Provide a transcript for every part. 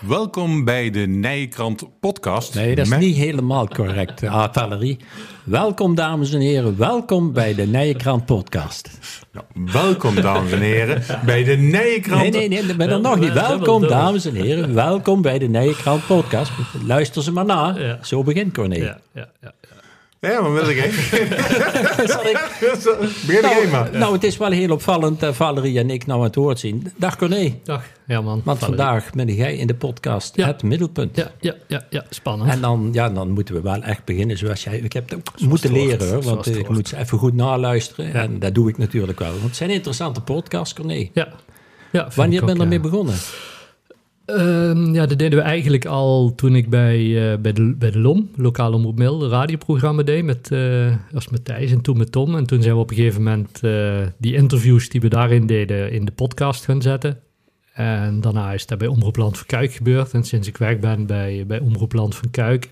Welkom bij de Nijkrant podcast. Nee, dat is Met- niet helemaal correct, ah, Valerie. Welkom, dames en heren. Welkom bij de Nijenkrant podcast. Nou, welkom, dames en heren, bij de Nijkrant. Nee, nee, nee, ik ben er nog niet. Welkom, dames en heren. Welkom bij de Nijenkrant podcast. Luister ze maar na. Ja. Zo begint Corné. Ja, ja, ja. Ja, maar wil ik ik- Begin heen, maar. nou, nou, het is wel heel opvallend dat Valerie en ik nou aan het woord zien. Dag Corné. Dag, Herman. Want Valerie. vandaag ben jij in de podcast Ja. het middelpunt. Ja, ja, ja, ja, spannend. En dan, ja, dan moeten we wel echt beginnen zoals jij... Ik heb het ook moeten het leren, hoor, want ik moet ze even goed naluisteren. En dat doe ik natuurlijk wel. Want het zijn interessante podcasts, Corné. ja. Ja, Wanneer ik ben je ermee ja. begonnen? Ehm, ja, dat deden we eigenlijk al toen ik bij, eh, bij, de, bij de LOM, Lokaal Omroep Mil, een radioprogramma deed. Met, eh als met Thijs en toen met Tom. En toen zijn we op een gegeven moment eh, die interviews die we daarin deden in de podcast gaan zetten. En daarna is dat bij Omroep Land van Kuik gebeurd. En sinds ik weg ben bij, bij Omroep Land van Kuik,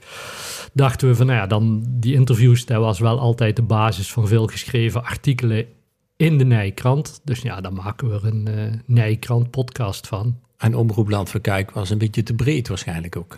dachten we van, nou ja, dan die interviews, dat was wel altijd de basis van veel geschreven artikelen in de Nijkrant. Dus ja, dan maken we een Nijkrant podcast van. En Omroep Land van Kuik was een beetje te breed waarschijnlijk ook.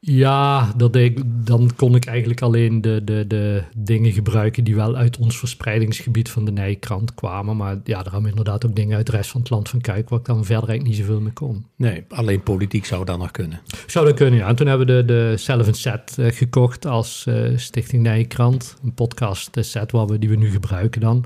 Ja, dat deed ik, dan kon ik eigenlijk alleen de, de, de dingen gebruiken die wel uit ons verspreidingsgebied van de Nijkrant kwamen. Maar ja, er kwamen inderdaad ook dingen uit de rest van het land van Kuik, waar ik dan verder eigenlijk niet zoveel mee kon. Nee, alleen politiek zou dat nog kunnen. Zou dat kunnen, ja. En toen hebben we de, de Self een Set eh, gekocht als eh, Stichting Nijkrant. Een podcast eh, set waar we, die we nu gebruiken dan.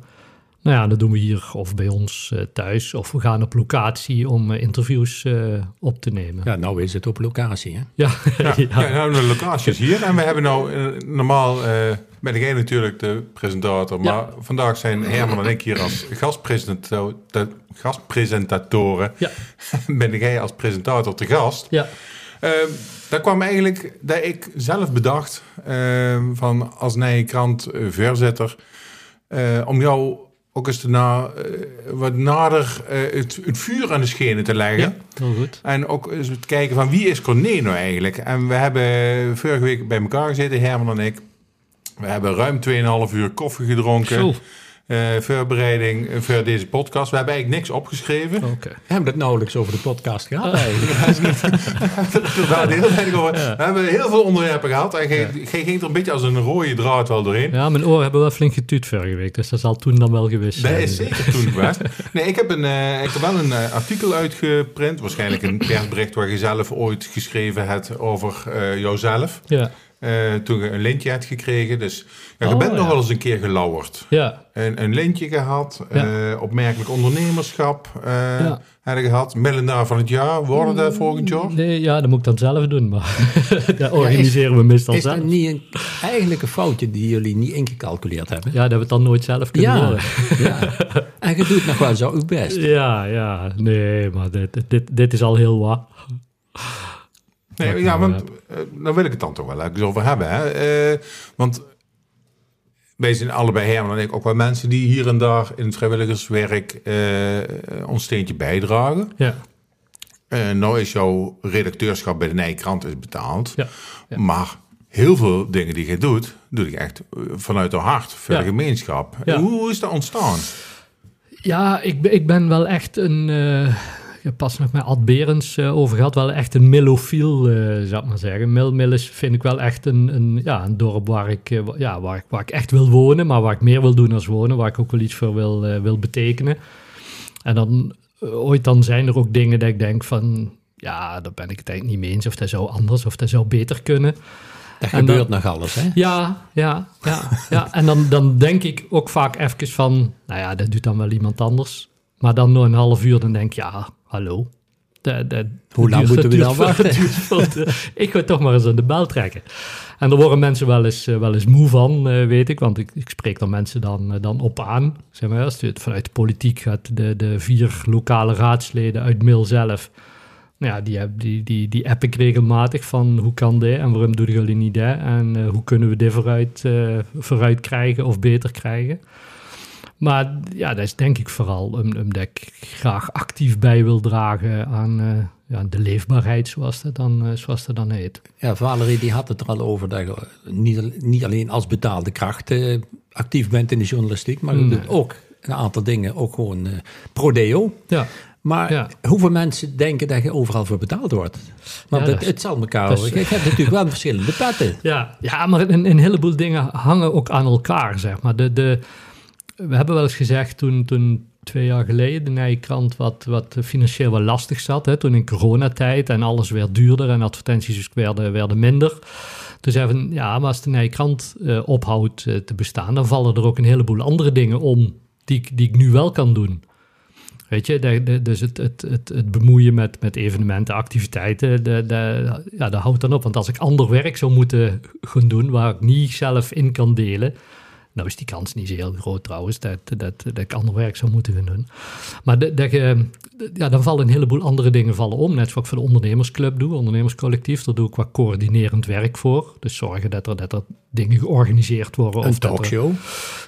Nou ja, dat doen we hier of bij ons eh, thuis. Of we gaan op locatie om eh, interviews eh, op te nemen. Ja, nou is het op locatie, hè? Ja, ja. Ja, nou, de locatie is hier. En we hebben nou, normaal eh, ben jij natuurlijk de presentator. Maar Ja. vandaag zijn Herman en ik hier als gastpresentator, de gastpresentatoren. Ja. ben jij als presentator te gast. ja. Ehm daar kwam eigenlijk dat ik zelf bedacht ehm, van als Nijenkrant voorzitter eh, om jou ook eens eh, wat nader eh, het, het vuur aan de schenen te leggen. Ja, heel goed. En ook eens te kijken van wie is Corné nou eigenlijk? En we hebben vorige week bij elkaar gezeten, Herman en ik. We hebben ruim 2,5 uur koffie gedronken. Zo. Eh, voorbereiding eh, voor deze podcast. We hebben eigenlijk niks opgeschreven. Oké. We hebben het nauwelijks over de podcast gehad over. We hebben heel veel onderwerpen gehad. En jij ging er een beetje als een rode draad wel doorheen. Ja, mijn oren hebben wel flink getuut vorige week, dus dat zal toen dan wel geweest zijn. Dat is zeker toen geweest. Nee, ik heb, een, eh, ik heb wel een eh, artikel uitgeprint. Waarschijnlijk een persbericht waar je zelf ooit geschreven hebt over eh, jouzelf. Ja, Eh, toen je een lintje hebt gekregen. Dus ja, je Oh, bent nog wel eens een keer gelauwerd. ja, Een, een lintje gehad. Ja. eh, opmerkelijk ondernemerschap eh je gehad. Millennial van het jaar. Worden dat volgend jaar? nee, ja, dat moet ik dan zelf doen, maar dat organiseren we meestal Is zelf. dat niet een, eigenlijk een foutje die jullie niet ingecalculeerd hebben? Ja, dat we het dan nooit zelf kunnen Ja, horen. ja. En je doet nog wel zo uw best. Ja, ja, nee, maar dit, dit, dit is al heel wat. Nee, ja, want eh, daar wil ik het dan toch wel even over hebben. Hè? Eh, want wij zijn allebei, Herman en ik, ook wel mensen die hier en daar in het vrijwilligerswerk eh, ons steentje bijdragen. Ja, Eh, nou is jouw redacteurschap bij de Nijkrant is betaald. ja, ja. Maar heel veel dingen die je doet, doe ik echt eh, vanuit het hart voor Ja. de gemeenschap. Hoe is dat ontstaan? Ja, ik, ben- ik ben wel echt een. eh, pas nog met Ad Berends eh, over gehad. Wel echt een millofiel, eh zou ik maar zeggen. Mil, Mil is, vind ik wel echt een, een, ja, een dorp waar ik, eh, ja, waar, ik, waar ik echt wil wonen. Maar waar ik meer wil doen dan wonen. Waar ik ook wel iets voor wil, wil betekenen. En dan ooit dan zijn er ook dingen dat ik denk van. Ja, daar ben ik het eigenlijk niet mee eens. Of dat zou anders, of dat zou beter kunnen. Dat En gebeurt dan- nog alles, hè? Ja, ja, ja, ja. En dan, dan denk ik ook vaak even van, nou ja, dat doet dan wel iemand anders. Maar dan na een half uur, dan denk ik, ja, hallo. Hoe lang moeten we dan wachten? ik ga toch maar eens aan de bel trekken. En daar worden mensen wel eens, eh, wel eens moe van, eh, weet ik. Want ik, ik spreek dan mensen dan, eh, dan op aan. Zeg maar, als het vanuit de politiek gaat, de, de vier lokale raadsleden uit Mil zelf... Nou ja, die, die, die, die app ik regelmatig van hoe kan dit en waarom doen jullie niet dat en hoe kunnen we dit vooruit, vooruit krijgen of beter krijgen. Maar ja, dat is denk ik vooral om- omdat ik graag actief bij wil dragen aan, eh, ja, de leefbaarheid, zoals dat, dan, eh, zoals dat dan heet. Ja, Valerie die had het er al over dat je niet, niet alleen als betaalde kracht eh, actief bent in de journalistiek, maar je Nee. doet ook een aantal dingen, ook gewoon eh pro deo. Ja, Maar Ja. hoeveel mensen denken dat je overal voor betaald wordt? Want Ja, het, het zal elkaar... is- Je hebt natuurlijk wel verschillende petten. ja, ja maar een, een heleboel dingen hangen ook aan elkaar, zeg maar. De, de, we hebben wel eens gezegd toen, toen twee jaar geleden de Nijkrant wat, wat financieel wel lastig zat, hè, toen in coronatijd en alles werd duurder en advertenties dus werden, werden minder. Toen zeiden we, ja, maar als de Nijkrant eh, ophoudt eh, te bestaan, dan vallen er ook een heleboel andere dingen om die, die ik nu wel kan doen. Weet je, dus het, het, het, het bemoeien met, met evenementen, activiteiten, de, ja, dat houdt dan op. Want als ik ander werk zou moeten gaan doen waar ik niet zelf in kan delen, nou is die kans niet zo heel groot trouwens, dat, dat, dat ik ander werk zou moeten gaan doen. Maar dat ja, dan vallen een heleboel andere dingen vallen om. Net zoals ik voor de ondernemersclub doe, ondernemerscollectief. Daar doe ik wat coördinerend werk voor. Dus zorgen dat er, dat er dingen georganiseerd worden. Een of dat er- talkshow.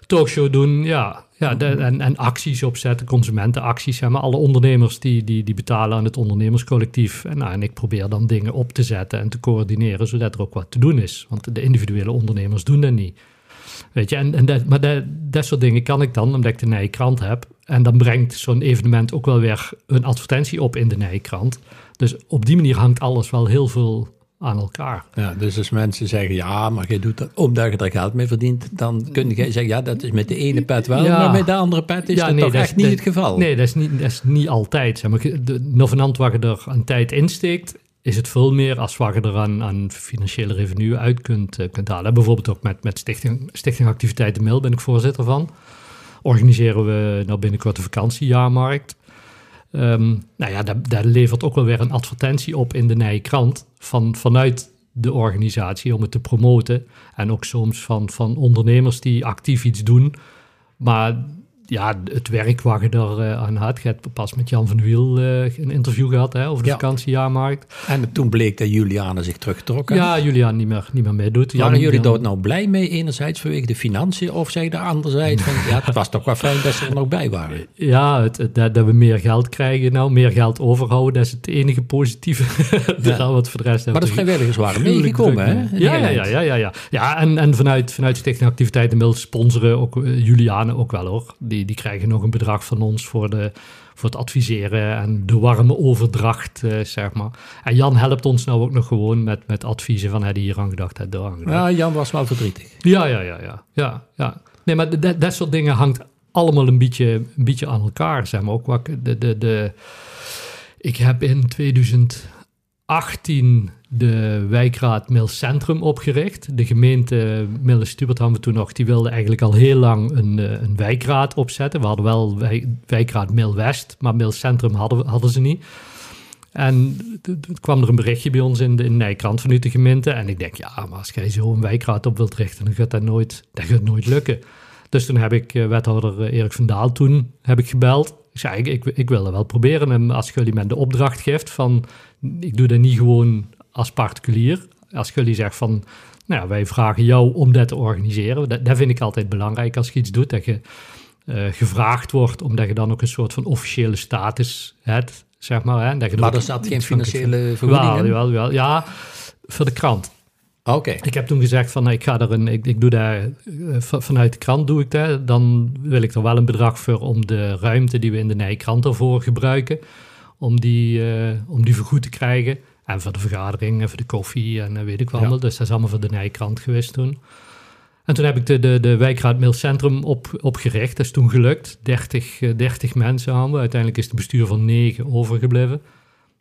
talkshow doen, ja. ja de- en, en acties opzetten, consumentenacties. Zeg maar. Alle ondernemers die, die, die betalen aan het ondernemerscollectief. En, nou, en ik probeer dan dingen op te zetten en te coördineren, zodat er ook wat te doen is. Want de individuele ondernemers doen dat niet. Weet je, en, en dat, maar dat, dat soort dingen kan ik dan, omdat ik de Nijkrant heb. En dan brengt zo'n evenement ook wel weer een advertentie op in de Nijkrant. Dus op die manier hangt alles wel heel veel aan elkaar. Ja, dus als mensen zeggen, ja, maar je doet dat omdat je er geld mee verdient, dan kun je zeggen, ja, dat is met de ene pet wel, Ja. maar met de andere pet is dat toch dat echt niet het geval. Nee, dat is niet, dat is niet altijd. Zeg maar, de, novenant wat je er aan tijd insteekt, is het veel meer als wat je er aan, aan financiële revenue uit kunt, eh, kunt halen. Bijvoorbeeld ook met, met Stichting, Stichting Activiteiten Mail ben ik voorzitter van. Organiseren we nou binnenkort de vakantiejaarmarkt. Ehm, nou ja, dat levert ook wel weer een advertentie op in de Nijkrant van, vanuit de organisatie om het te promoten. En ook soms van, van ondernemers die actief iets doen. Maar ja, het werk waar je er eh, aan had. Je hebt pas met Jan van Wiel eh, een interview gehad hè, over de Ja. vakantiejaarmarkt. En toen bleek dat Juliane zich terugtrok. hè? Ja, Julian niet meer, niet meer meedoet. Jan- Waren jullie daar nou blij mee, enerzijds vanwege de financiën, of je de anderzijds van, ja, het was toch wel fijn dat ze er nog bij waren. Ja, het, het- dat, dat we meer geld krijgen nou, meer geld overhouden, dat is het enige positieve. Ja. wat voor de rest Maar de vrijwilligers waren meegekomen, hè? mee. Ja, ja, ja, ja, ja, ja. Ja, en, en vanuit, vanuit Stichting Activiteiten Mail sponsoren ook eh, Juliane ook wel hoor. Die, die krijgen nog een bedrag van ons voor, de, voor het adviseren en de warme overdracht, eh, zeg maar. En Jan helpt ons nou ook nog gewoon met, met adviezen van, heb je hier aan gedacht, heb je daar aan gedacht. Ja, Jan was wel verdrietig. Ja, ja, ja, ja. ja, ja. Nee, maar dat, dat soort dingen hangt allemaal een beetje, een beetje aan elkaar. Zeg maar. Ook wat ik- de, de, de, ik heb in 2018 de wijkraad Mil Centrum opgericht. De gemeente Mille Stubert hadden we toen nog, die wilde eigenlijk al heel lang een, eh, een wijkraad opzetten. We hadden wel wij, wijkraad Mil West, maar Mil Centrum hadden, hadden ze niet. En toen kwam er een berichtje bij ons in de, in de Nijkrant vanuit de gemeente. En ik denk, ja, maar als jij zo een wijkraad op wilt richten, dan gaat dat nooit, dat gaat nooit lukken. Dus toen heb ik eh, wethouder eh, Erik van Daal toen heb ik gebeld. Ik zei, ik, ik, ik wil dat wel proberen. En als jullie me de opdracht geeft van, ik doe dat niet gewoon als particulier. Als jullie zegt van, nou ja, wij vragen jou om dat te organiseren. Dat, dat vind ik altijd belangrijk als je iets doet, dat je eh, gevraagd wordt, omdat je dan ook een soort van officiële status hebt, zeg maar. Hè? Dat je Maar er zat geen financiële vergoeding Wel. Ja, voor de krant. Oké. Ik heb toen gezegd van, nou, ik ga er een, ik, ik doe daar eh, va- vanuit de krant doe ik dat. Dan wil ik er wel een bedrag voor om de ruimte die we in de Nijkrant ervoor gebruiken, om die, eh, om die vergoed te krijgen. En voor de vergadering en voor de koffie en eh, weet ik wat Ja. Dus dat is allemaal voor de Nijkrant geweest toen. En toen heb ik de, de, de wijkraad Mailcentrum op, opgericht. Dat is toen gelukt. 30, eh, 30 mensen hadden we. Uiteindelijk is het bestuur van 9 overgebleven.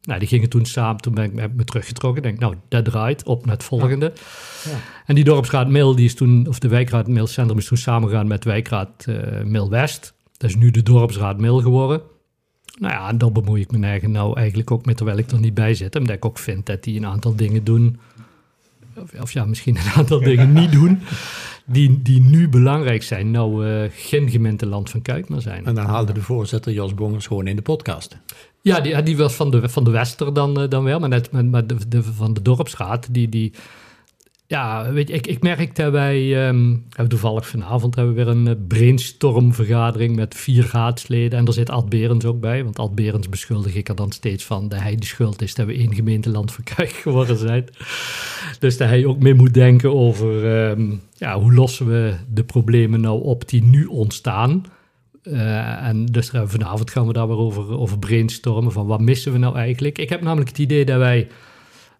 Nou, die gingen toen samen, toen ben ik me- me teruggetrokken. Denk, nou, dat draait op naar het volgende. Ja. En die dorpsraad Mail, die is toen, of de wijkraad Mailcentrum is toen samengegaan met wijkraad eh Mail West. Dat is nu de dorpsraad Mail geworden. Nou ja, en daar bemoei ik me eigen nou eigenlijk ook mee, terwijl ik er niet bij zit. Omdat ik ook vind dat die een aantal dingen doen, of, of ja, misschien een aantal dingen niet doen, die, die nu belangrijk zijn. Nou, eh geen gemeenteland van Kuik meer zijn. En dan haalde de voorzitter Jos Bongers gewoon in de podcast. Ja, die, die was van de, van de Wester dan, eh, dan wel, maar, net, maar, maar de, de, van de dorpsraad, die, die, ja, weet ik, ik merk dat wij, ehm, toevallig vanavond hebben we weer een eh, brainstormvergadering met vier raadsleden. En er zit Ad ook bij, want Ad beschuldig ik er dan steeds van dat hij de schuld is dat we één gemeenteland verkrijg geworden zijn. Dus dat hij ook mee moet denken over ehm, ja, hoe lossen we de problemen nou op die nu ontstaan. Uh, en dus vanavond gaan we daar weer over, over brainstormen van wat missen we nou eigenlijk. Ik heb namelijk het idee dat wij,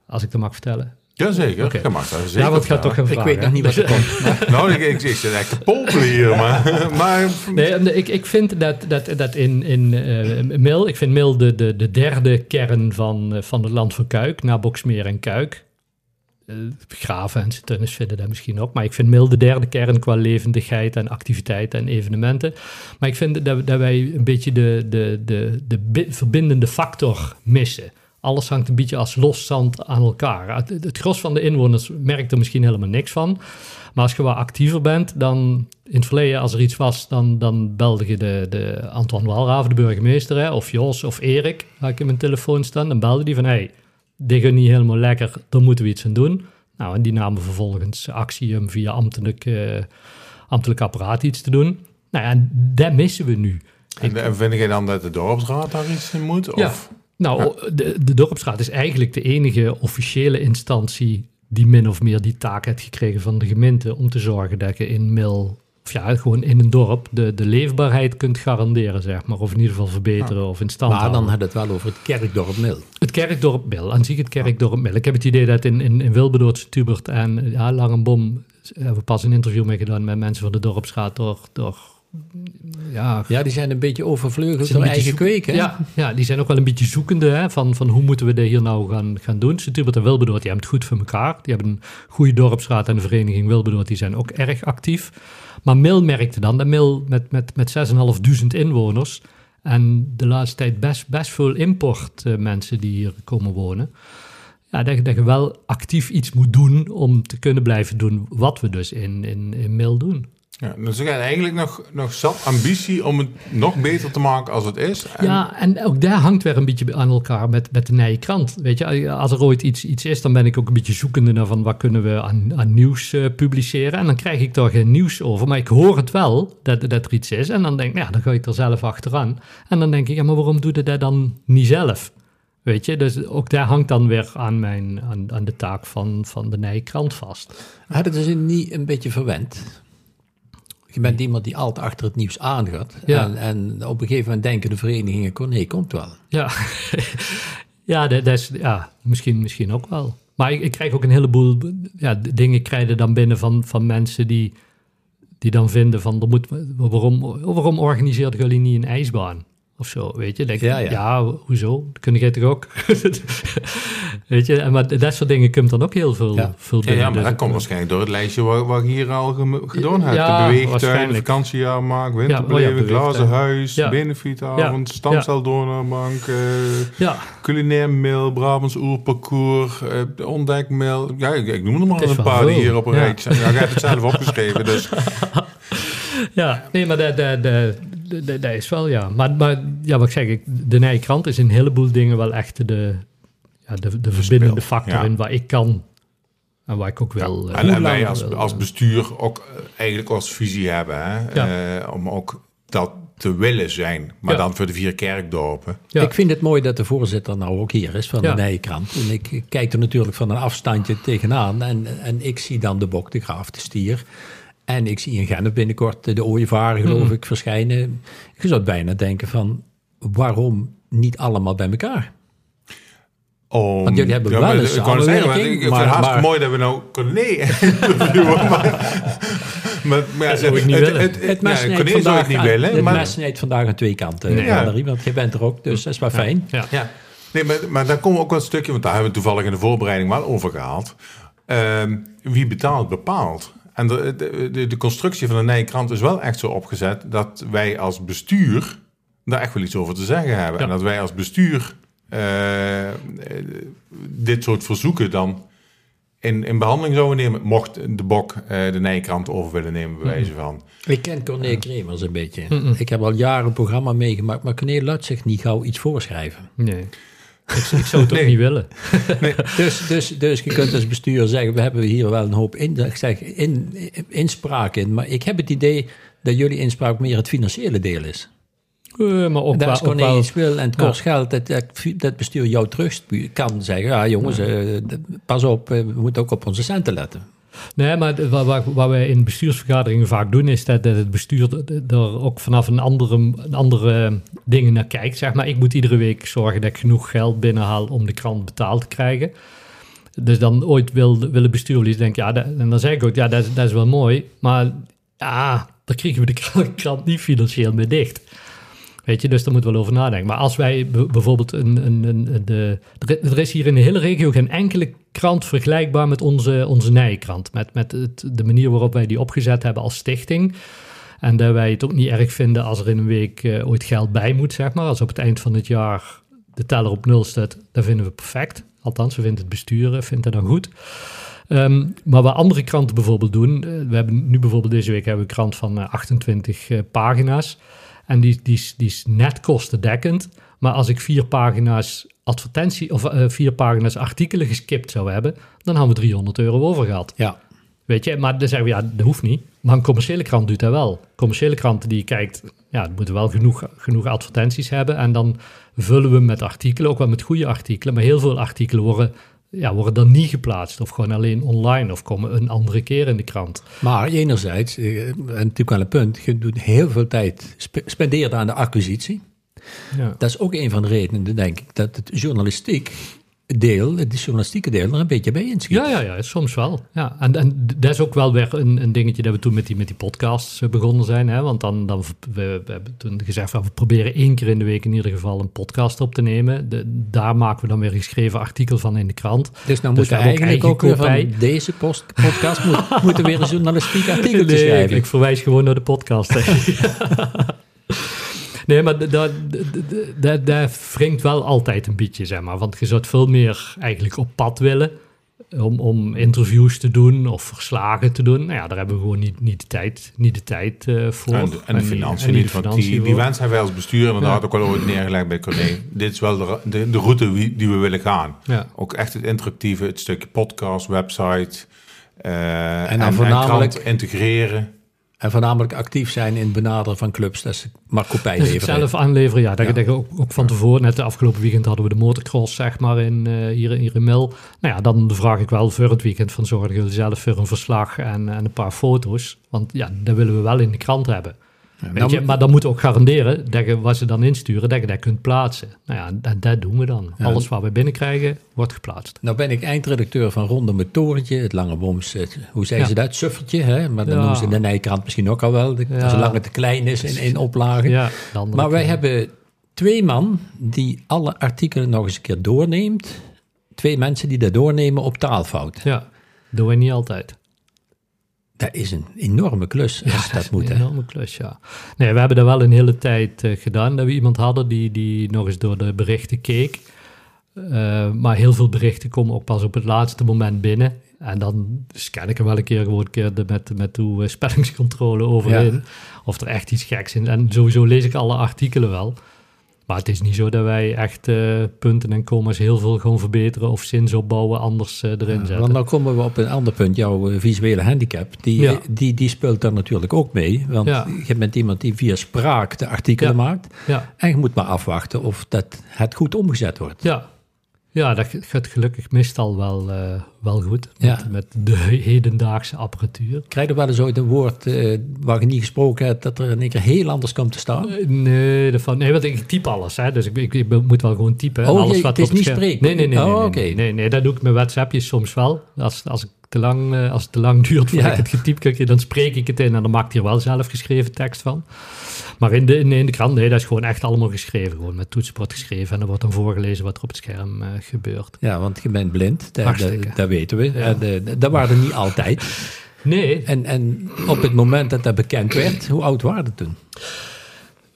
als ik dat mag vertellen, Jazeker, okay. mag dat zeker. Ja, wat gaat toch een vraag. Ik weet nog niet wat er komt. nou, ik, ik, ik zit echt te popelen hier, maar... maar... Nee, ik, ik vind dat, dat, dat in, in uh, Mil, ik vind Mil de, de, de derde kern van, uh, van het land van Kuik, na Boksmeer en Kuik. Uh, Graven en Tunis vinden dat misschien ook. Maar ik vind Mil de derde kern qua levendigheid en activiteiten en evenementen. Maar ik vind dat, dat wij een beetje de, de, de, de verbindende factor missen. Alles hangt een beetje als los zand aan elkaar. Het, het gros van de inwoners merkt er misschien helemaal niks van. Maar als je wat actiever bent, dan in het verleden, als er iets was, dan, dan belde je de, de Antoine Walraven, de burgemeester, hè, of Jos of Erik, had ik in mijn telefoon staan. Dan belde die van, hey, dit gaat niet helemaal lekker, daar moeten we iets aan doen. Nou, en die namen vervolgens actie om via ambtelijk, uh, ambtelijk apparaat iets te doen. Nou ja, en dat missen we nu. En, vind je dan dat de dorpsraad daar iets in moet? Of? Ja. Nou, de, de dorpsraad is eigenlijk de enige officiële instantie die min of meer die taak heeft gekregen van de gemeente om te zorgen dat je in Mil, of ja, gewoon in een dorp, de, de leefbaarheid kunt garanderen, zeg maar. Of in ieder geval verbeteren of in stand maar houden. dan had het wel over het kerkdorp Mil. Het kerkdorp Mil, aan zich het kerkdorp Mil. Ik heb het idee dat in, in, in Wilberdoortse Tubert en ja, Langenbom hebben we pas een interview mee gedaan met mensen van de dorpsraad door, door ja, ja, die zijn een beetje overvleugeld door eigen kweken. Ja, ja, die zijn ook wel een beetje zoekende hè, van, van hoe moeten we dit hier nou gaan, gaan doen. Stuttgart en Wilbedoord, die hebben het goed voor elkaar. Die hebben een goede dorpsraad en de vereniging Wilbedoord, die zijn ook erg actief. Maar Mil merkte dan, dat Mil met, met, met 6.500 inwoners en de laatste tijd best, best veel importmensen die hier komen wonen. Ja, dat, dat je wel actief iets moet doen om te kunnen blijven doen wat we dus in, in, in Mil doen. Ja, dus er eigenlijk nog, nog zat ambitie om het nog beter te maken als het is. En... Ja, en ook daar hangt weer een beetje aan elkaar met, met de nieuwe krant. Weet je, als er ooit iets, iets is, dan ben ik ook een beetje zoekende naar van wat kunnen we aan, aan nieuws uh, publiceren. En dan krijg ik daar geen nieuws over, maar ik hoor het wel dat, dat er iets is. En dan denk ik, ja, dan ga ik er zelf achteraan. En dan denk ik, ja, maar waarom doe je dat dan niet zelf? Weet je, dus ook daar hangt dan weer aan, mijn, aan, aan de taak van, van de nieuwe krant vast. Hadden ze niet een beetje verwend? Je bent iemand die altijd achter het nieuws aangaat. Ja. En, en, op een gegeven moment denken de verenigingen, nee, komt wel. Ja, ja, dat, is, ja misschien, misschien ook wel. Maar ik, ik, krijg ook een heleboel ja, dingen krijgen dan binnen van, van mensen die, die dan vinden van, er moet, waarom, waarom organiseert jullie niet een ijsbaan? Of zo, weet je. Denk, ja, ja. ja, hoezo? Dat kun jij toch ook? weet je, en maar dat soort dingen komt dan ook heel veel, ja. veel binnen. Ja, maar dus dat komt waarschijnlijk door het lijstje wat, wat ik hier al gedaan heb. Ja, de beweegtuin, vakantiejaarmarkt, winterbeleving, ja, glazen huis, ja. benefietavond, ja. stamceldonorbank, uh, ja. culinair mail, Brabants oerparcours, uh, ontdekmail. Ja, ik, ik noem er maar een paar die hier op een rijtje zijn. Ja, ik heb het zelf opgeschreven, dus... Ja, nee, maar de, de, de, dat is wel, ja. Maar, maar ja, wat ik zeg, de Nijkrant is in een heleboel dingen wel echt de, ja, de, de verbindende factor in waar ik kan en waar ik ook wel... Ja, en, wij als, als bestuur ook uh, eigenlijk als visie hebben, hè? Ja. Uh, om ook dat te willen zijn, maar dan voor de vier kerkdorpen. Ik vind het mooi dat de voorzitter nou ook hier is van de Nijkrant. En ik kijk er natuurlijk van een afstandje tegenaan en, en ik zie dan de bok, de graaf, de stier... En ik zie in Gennep binnenkort de ooievaar, geloof mm. ik, verschijnen. Je zou bijna denken van, waarom niet allemaal bij elkaar? Om, want jullie hebben ja, wel eens ik zeggen, ik, vind het hartstikke mooi dat we nou nee interviewen, maar, maar, maar dat zou ik niet willen. Het, het, het mes ja, vandaag, het niet willen. Het maar, mes snijdt vandaag aan twee kanten, nee, ja. want je bent er ook, dus dat is wel fijn. Ja. ja. Nee, maar, maar dan komen we ook wel een stukje, want daar hebben we toevallig in de voorbereiding wel over gehaald. Uh, wie betaalt bepaalt. En de, de, de, constructie van de Nijkrant is wel echt zo opgezet dat wij als bestuur daar echt wel iets over te zeggen hebben. En dat wij als bestuur uh, dit soort verzoeken dan in, in behandeling zouden nemen, mocht de Bok uh, de Nijkrant over willen nemen, bij wijze van. Ik ken Corné Kremers een beetje. Ik heb al jaren een programma meegemaakt, maar Corné laat zich niet gauw iets voorschrijven. Nee. Ik, ik zou het ook niet willen. Dus, dus, dus je kunt als bestuur zeggen, we hebben hier wel een hoop in, ik zeg, in, inspraak in. Maar ik heb het idee dat jullie inspraak meer het financiële deel is. Eh, maar ook Dat wel, is gewoon wel- iets wil en het kost Ja. geld. Dat, dat, bestuur jou terug kan zeggen, ja jongens, eh, pas op, eh, we moeten ook op onze centen letten. Nee, maar wat, wat, wij in bestuursvergaderingen vaak doen, is dat, het bestuur er ook vanaf een andere, een andere dingen naar kijkt. Zeg maar, ik moet iedere week zorgen dat ik genoeg geld binnenhaal om de krant betaald te krijgen. Dus dan ooit wil, wil het bestuur wel iets denken, ja, en dan zeg ik ook, ja, dat, dat is wel mooi, maar ja, daar kriegen we de krant, niet financieel mee dicht. Weet je, dus daar moeten we wel over nadenken. Maar als wij bijvoorbeeld een. een, een de, er is- er hier in de hele regio geen enkele krant vergelijkbaar met onze, onze Nijenkrant. Met, met de manier waarop wij die opgezet hebben als stichting. En dat wij het ook niet erg vinden als er in een week eh, ooit geld bij moet, zeg maar. Als op het eind van het jaar de teller op nul staat, dat vinden we perfect. Althans, we vinden het besturen, vindt dat dan goed. Ehm, maar wat andere kranten bijvoorbeeld doen, eh, we hebben nu bijvoorbeeld deze week hebben we een krant van eh, 28 eh, pagina's. En die, die, is, die is net kostendekkend. Maar als ik vier pagina's advertentie of eh, vier pagina's artikelen geskipt zou hebben, dan hadden we 300 euro over gehad. Ja, Weet je, maar dan zeggen we ja, dat hoeft niet. Maar een commerciële krant doet dat wel. Commerciële kranten die kijkt, ja, moeten wel genoeg, genoeg advertenties hebben. En dan vullen we met artikelen, ook wel met goede artikelen. Maar heel veel artikelen worden, ja, worden dan niet geplaatst. Of gewoon alleen online of komen een andere keer in de krant. maar enerzijds, eh, en natuurlijk wel een punt, je doet heel veel tijd, spe- spendeert aan de acquisitie. Ja. Dat is ook een van de redenen, denk ik, dat het journalistiek deel, het journalistieke deel, er een beetje bij inschiet. Ja, ja, ja, soms wel. Ja. En, en dat is ook wel weer een, een dingetje dat we toen met die, met die podcasts eh, begonnen zijn. Hè? Want dan, dan we, we hebben toen gezegd, van, we proberen één keer in de week in ieder geval een podcast op te nemen. De, daar maken we dan weer een geschreven artikel van in de krant. Dus nou Dus moeten we eigenlijk ook weer van deze post, podcast moet, moeten we weer een journalistiek artikel Nee, schrijven. Ik, ik verwijs gewoon naar de podcast. nee, maar dat- dat- dat- wringt wel altijd een beetje, zeg maar. Want je zou veel meer eigenlijk op pad willen om, om interviews te doen of verslagen te doen. Nou ja, daar hebben we gewoon niet, niet de tijd, niet de tijd eh, voor. En, de- en financiën en niet, de want die, wens hebben wij als bestuur inderdaad Ja. ook wel ooit neergelegd bij Corné. Dit is wel de, de, de route wie- die we willen gaan. Ja. Ook echt het interactieve, het stukje podcast, website. eh, En dan voornamelijk- krant integreren. En voornamelijk actief zijn in het benaderen van clubs. Dat is Dus het leveren. zelf aanleveren, ja. Dat, Ja. je ook, ook van tevoren, net de afgelopen weekend hadden we de motocross, zeg maar, in, eh, hier, hier in Mil. Nou ja, dan vraag ik wel voor het weekend van zorgen jullie zelf voor een verslag en, en een paar foto's. Want ja, dat willen we wel in de krant hebben. Nou, je? Maar dan moeten we ook garanderen dat je wat ze dan insturen, dat je dat kunt plaatsen. Nou ja, dat, dat doen we dan. Ja. Alles wat we binnenkrijgen, wordt geplaatst. Nou ben ik eindredacteur van Ronde Torentje, het Lange Boms, het- hoe zeggen Ja. ze dat? Suffertje, hè? Maar dan Ja. noemen ze de Nijkrant misschien ook al wel, de- zolang het te klein is in, in oplagen. Maar wij hebben twee man die alle artikelen nog eens een keer doorneemt. Twee mensen die dat doornemen op taalfout. Ja, doen we niet altijd. Dat is een enorme klus als dat moet. Een enorme klus, ja. Nee, we hebben dat wel een hele tijd eh, gedaan. Dat we iemand hadden die, die nog eens door de berichten keek. Eh, maar heel veel berichten komen ook pas op het laatste moment binnen. En dan scan ik er wel een keer gewoon een keer de, met, met uw eh, spellingscontrole overheen. Of er echt iets geks in. En sowieso lees ik alle artikelen wel. Maar het is niet zo dat wij echt eh, punten en commas heel veel gewoon verbeteren of zinsopbouwen anders eh, erin zetten. Want dan komen we op een ander punt, jouw eh, visuele handicap. Die, Ja. die, die speelt daar natuurlijk ook mee. Want Ja. je bent iemand die via spraak de artikelen Ja. maakt. Ja, En je moet maar afwachten of dat het goed omgezet wordt. Ja, ja dat gaat gelukkig meestal wel, eh, wel goed. Met, Ja. met de hedendaagse apparatuur. Krijg je wel eens ooit een woord eh, waar je niet gesproken hebt, dat er in één keer heel anders komt te staan? Eh, Nee, dat nee, want ik typ alles. Hè, dus ik, ik, ik moet wel gewoon typen. Oh, alles je- wat het is op niet scherm- spreken? Nee, nee, nee. Oh, nee, nee, nee, nee, dat doe ik met WhatsAppjes soms wel. Als, als, ik te lang, eh, als het te lang duurt voordat Ja. ik het getypt heb, dan spreek ik het in. En dan maak ik hier wel zelf geschreven tekst van. Maar in de, in, de- in de krant, nee, dat is gewoon echt allemaal geschreven. Gewoon met toetsenbord geschreven. En dan wordt dan voorgelezen wat er op het scherm eh, gebeurt. Ja, want je bent blind, dat, dat, dat weten we. En, eh, dat waren er niet altijd. Nee, En, en op het moment dat dat bekend werd, hoe oud waren het toen?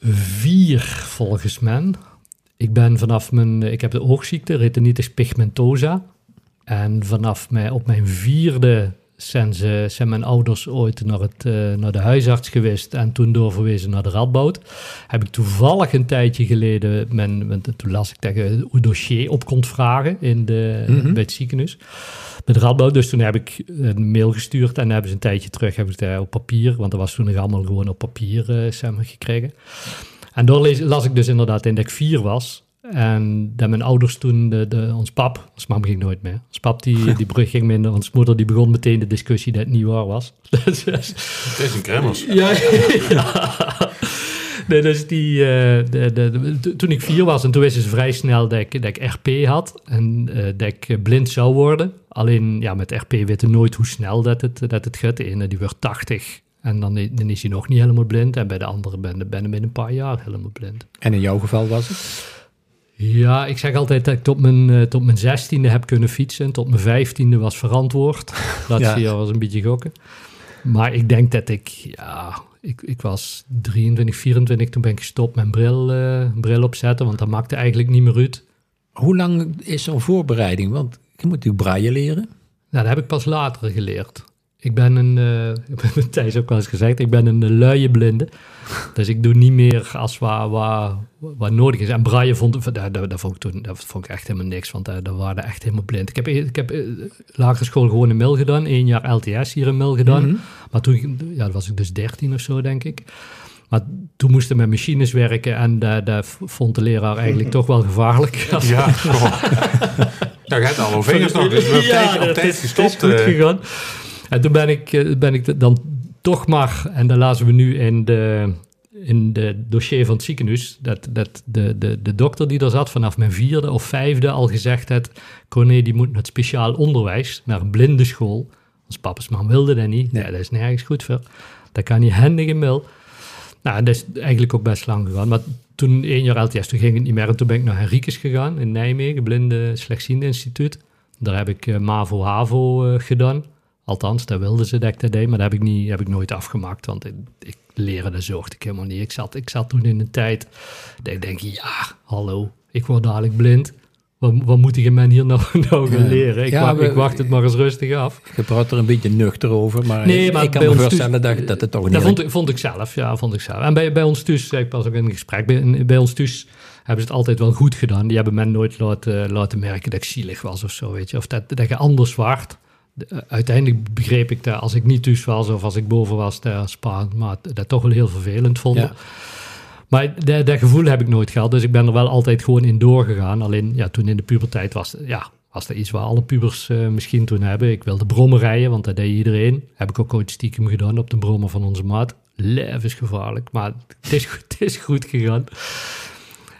vier volgens mij. Ik ben vanaf mijn, ik heb de oogziekte, retinitis pigmentosa. En vanaf mijn, op mijn vierde zijn, ze, zijn mijn ouders ooit naar, het, eh, naar de huisarts geweest en toen doorverwezen naar de Radboud. Heb ik toevallig een tijdje geleden, mijn, mijn- toen las ik je een dossier op kon vragen in de, Mhm. bij het ziekenhuis. De Radboud, dus toen heb ik een mail gestuurd en hebben ze een tijdje terug heb ik het op papier, want dat was toen nog allemaal gewoon op papier maar, gekregen. En door las ik dus inderdaad in dat ik vier was. En dat mijn ouders toen, de, de, ons pap, ons mam ging nooit meer. Ons pap die, die brug ging minder, ons moeder die begon meteen de discussie dat het niet waar was. Dus, Het is een kremmers. ja, ja. Nee, dus die, eh, de, de, de- toen ik vier was en toen wisten ze vrij snel dat ik, dat ik RP had en eh, dat ik blind zou worden. Alleen ja, met RP weten nooit hoe snel dat het, dat het gaat. De ene die wordt 80 en dan, dan is hij nog niet helemaal blind. En bij de andere ben ik binnen een paar jaar helemaal blind. En in jouw geval was het? Ja, ik zeg altijd dat ik tot mijn, eh, tot mijn zestiende heb kunnen fietsen. Tot mijn vijftiende was verantwoord. Laatste Ja. jaar was een beetje gokken. Maar ik denk dat ik, ja, ik, ik was 23, 24, toen ben ik gestopt met bril, eh, bril opzetten. Want dat maakte eigenlijk niet meer uit. Hoe lang is zo'n voorbereiding? Want je moet natuurlijk braille leren. Nou, dat heb ik pas later geleerd. Ik ben een, eh ik heb het Thijs ook wel eens gezegd, ik ben een eh, luie blinde. Dus ik doe niet meer als waar, waar, waar nodig is. En braille vond, dat, dat, dat vond ik toen dat vond ik echt helemaal niks, want daar, daar waren echt helemaal blind. Ik heb, ik heb eh, lagere school gewoon in Mil gedaan, één jaar LTS hier in Mil gedaan. Mhm. Maar toen ja, dat was ik dus 13 of zo, denk ik. Maar toen moesten we met machines werken en dat, dat vond de leraar eigenlijk toch wel gevaarlijk. Ja, goh. Nou, je hebt alle vingers nog, dus we hebben Ja, op tijd gestopt. Het is goed eh. gegaan. En toen ben ik, eh, ben ik dan toch maar, en dat lazen we nu in de, in de dossier van het ziekenhuis, dat, dat de, de, de dokter die er zat vanaf mijn vierde of vijfde al gezegd had, Corné die moet naar het speciaal onderwijs, naar een blinde school. Ons papa's man wilde dat niet. Nee. Ja, dat is nergens goed voor. Dat kan niet handig in mil. Nou, dat is eigenlijk ook best lang gegaan. Maar toen één jaar LTS, toen ging het niet meer. En toen ben ik naar Henricus gegaan in Nijmegen, Blinde Slechtziende Instituut. Daar heb ik eh, MAVO-HAVO eh, gedaan. Althans, daar wilden ze dat ik dat deed, maar dat heb ik, niet, heb ik nooit afgemaakt. Want ik, ik leren, dat zocht ik helemaal niet. Ik zat, ik zat toen in een tijd dat ik denk, ja, hallo, ik word dadelijk blind. Wat, wat moet ik men hier nou, nou gaan leren? Ik, Ja, wacht, we- ik wacht het maar eens rustig af. Je praat er een beetje nuchter over, maar, Nee, maar ik kan me voorstellen thuis- dat, dat het toch niet... Dat vond ik, vond ik zelf, ja, vond ik zelf. En bij, bij ons thuis, ik pas ook in een gesprek, bij, bij ons thuis hebben ze het altijd wel goed gedaan. Die hebben men nooit laten, laten merken dat ik zielig was of zo, weet je. Of dat, dat je anders waard. Uiteindelijk begreep ik dat als ik niet thuis was of als ik boven was, dat Spaan, maar dat toch wel heel vervelend vonden. Ja. Maar dat, dat gevoel heb ik nooit gehad, dus ik ben er wel altijd gewoon in doorgegaan. Alleen ja, toen in de puberteit was, ja, was dat iets waar alle pubers eh, misschien toen hebben. Ik wilde brommen rijden, want dat deed iedereen. Heb ik ook ooit stiekem gedaan op de brommer van onze maat. Levensgevaarlijk, maar het is, goed- het is goed gegaan.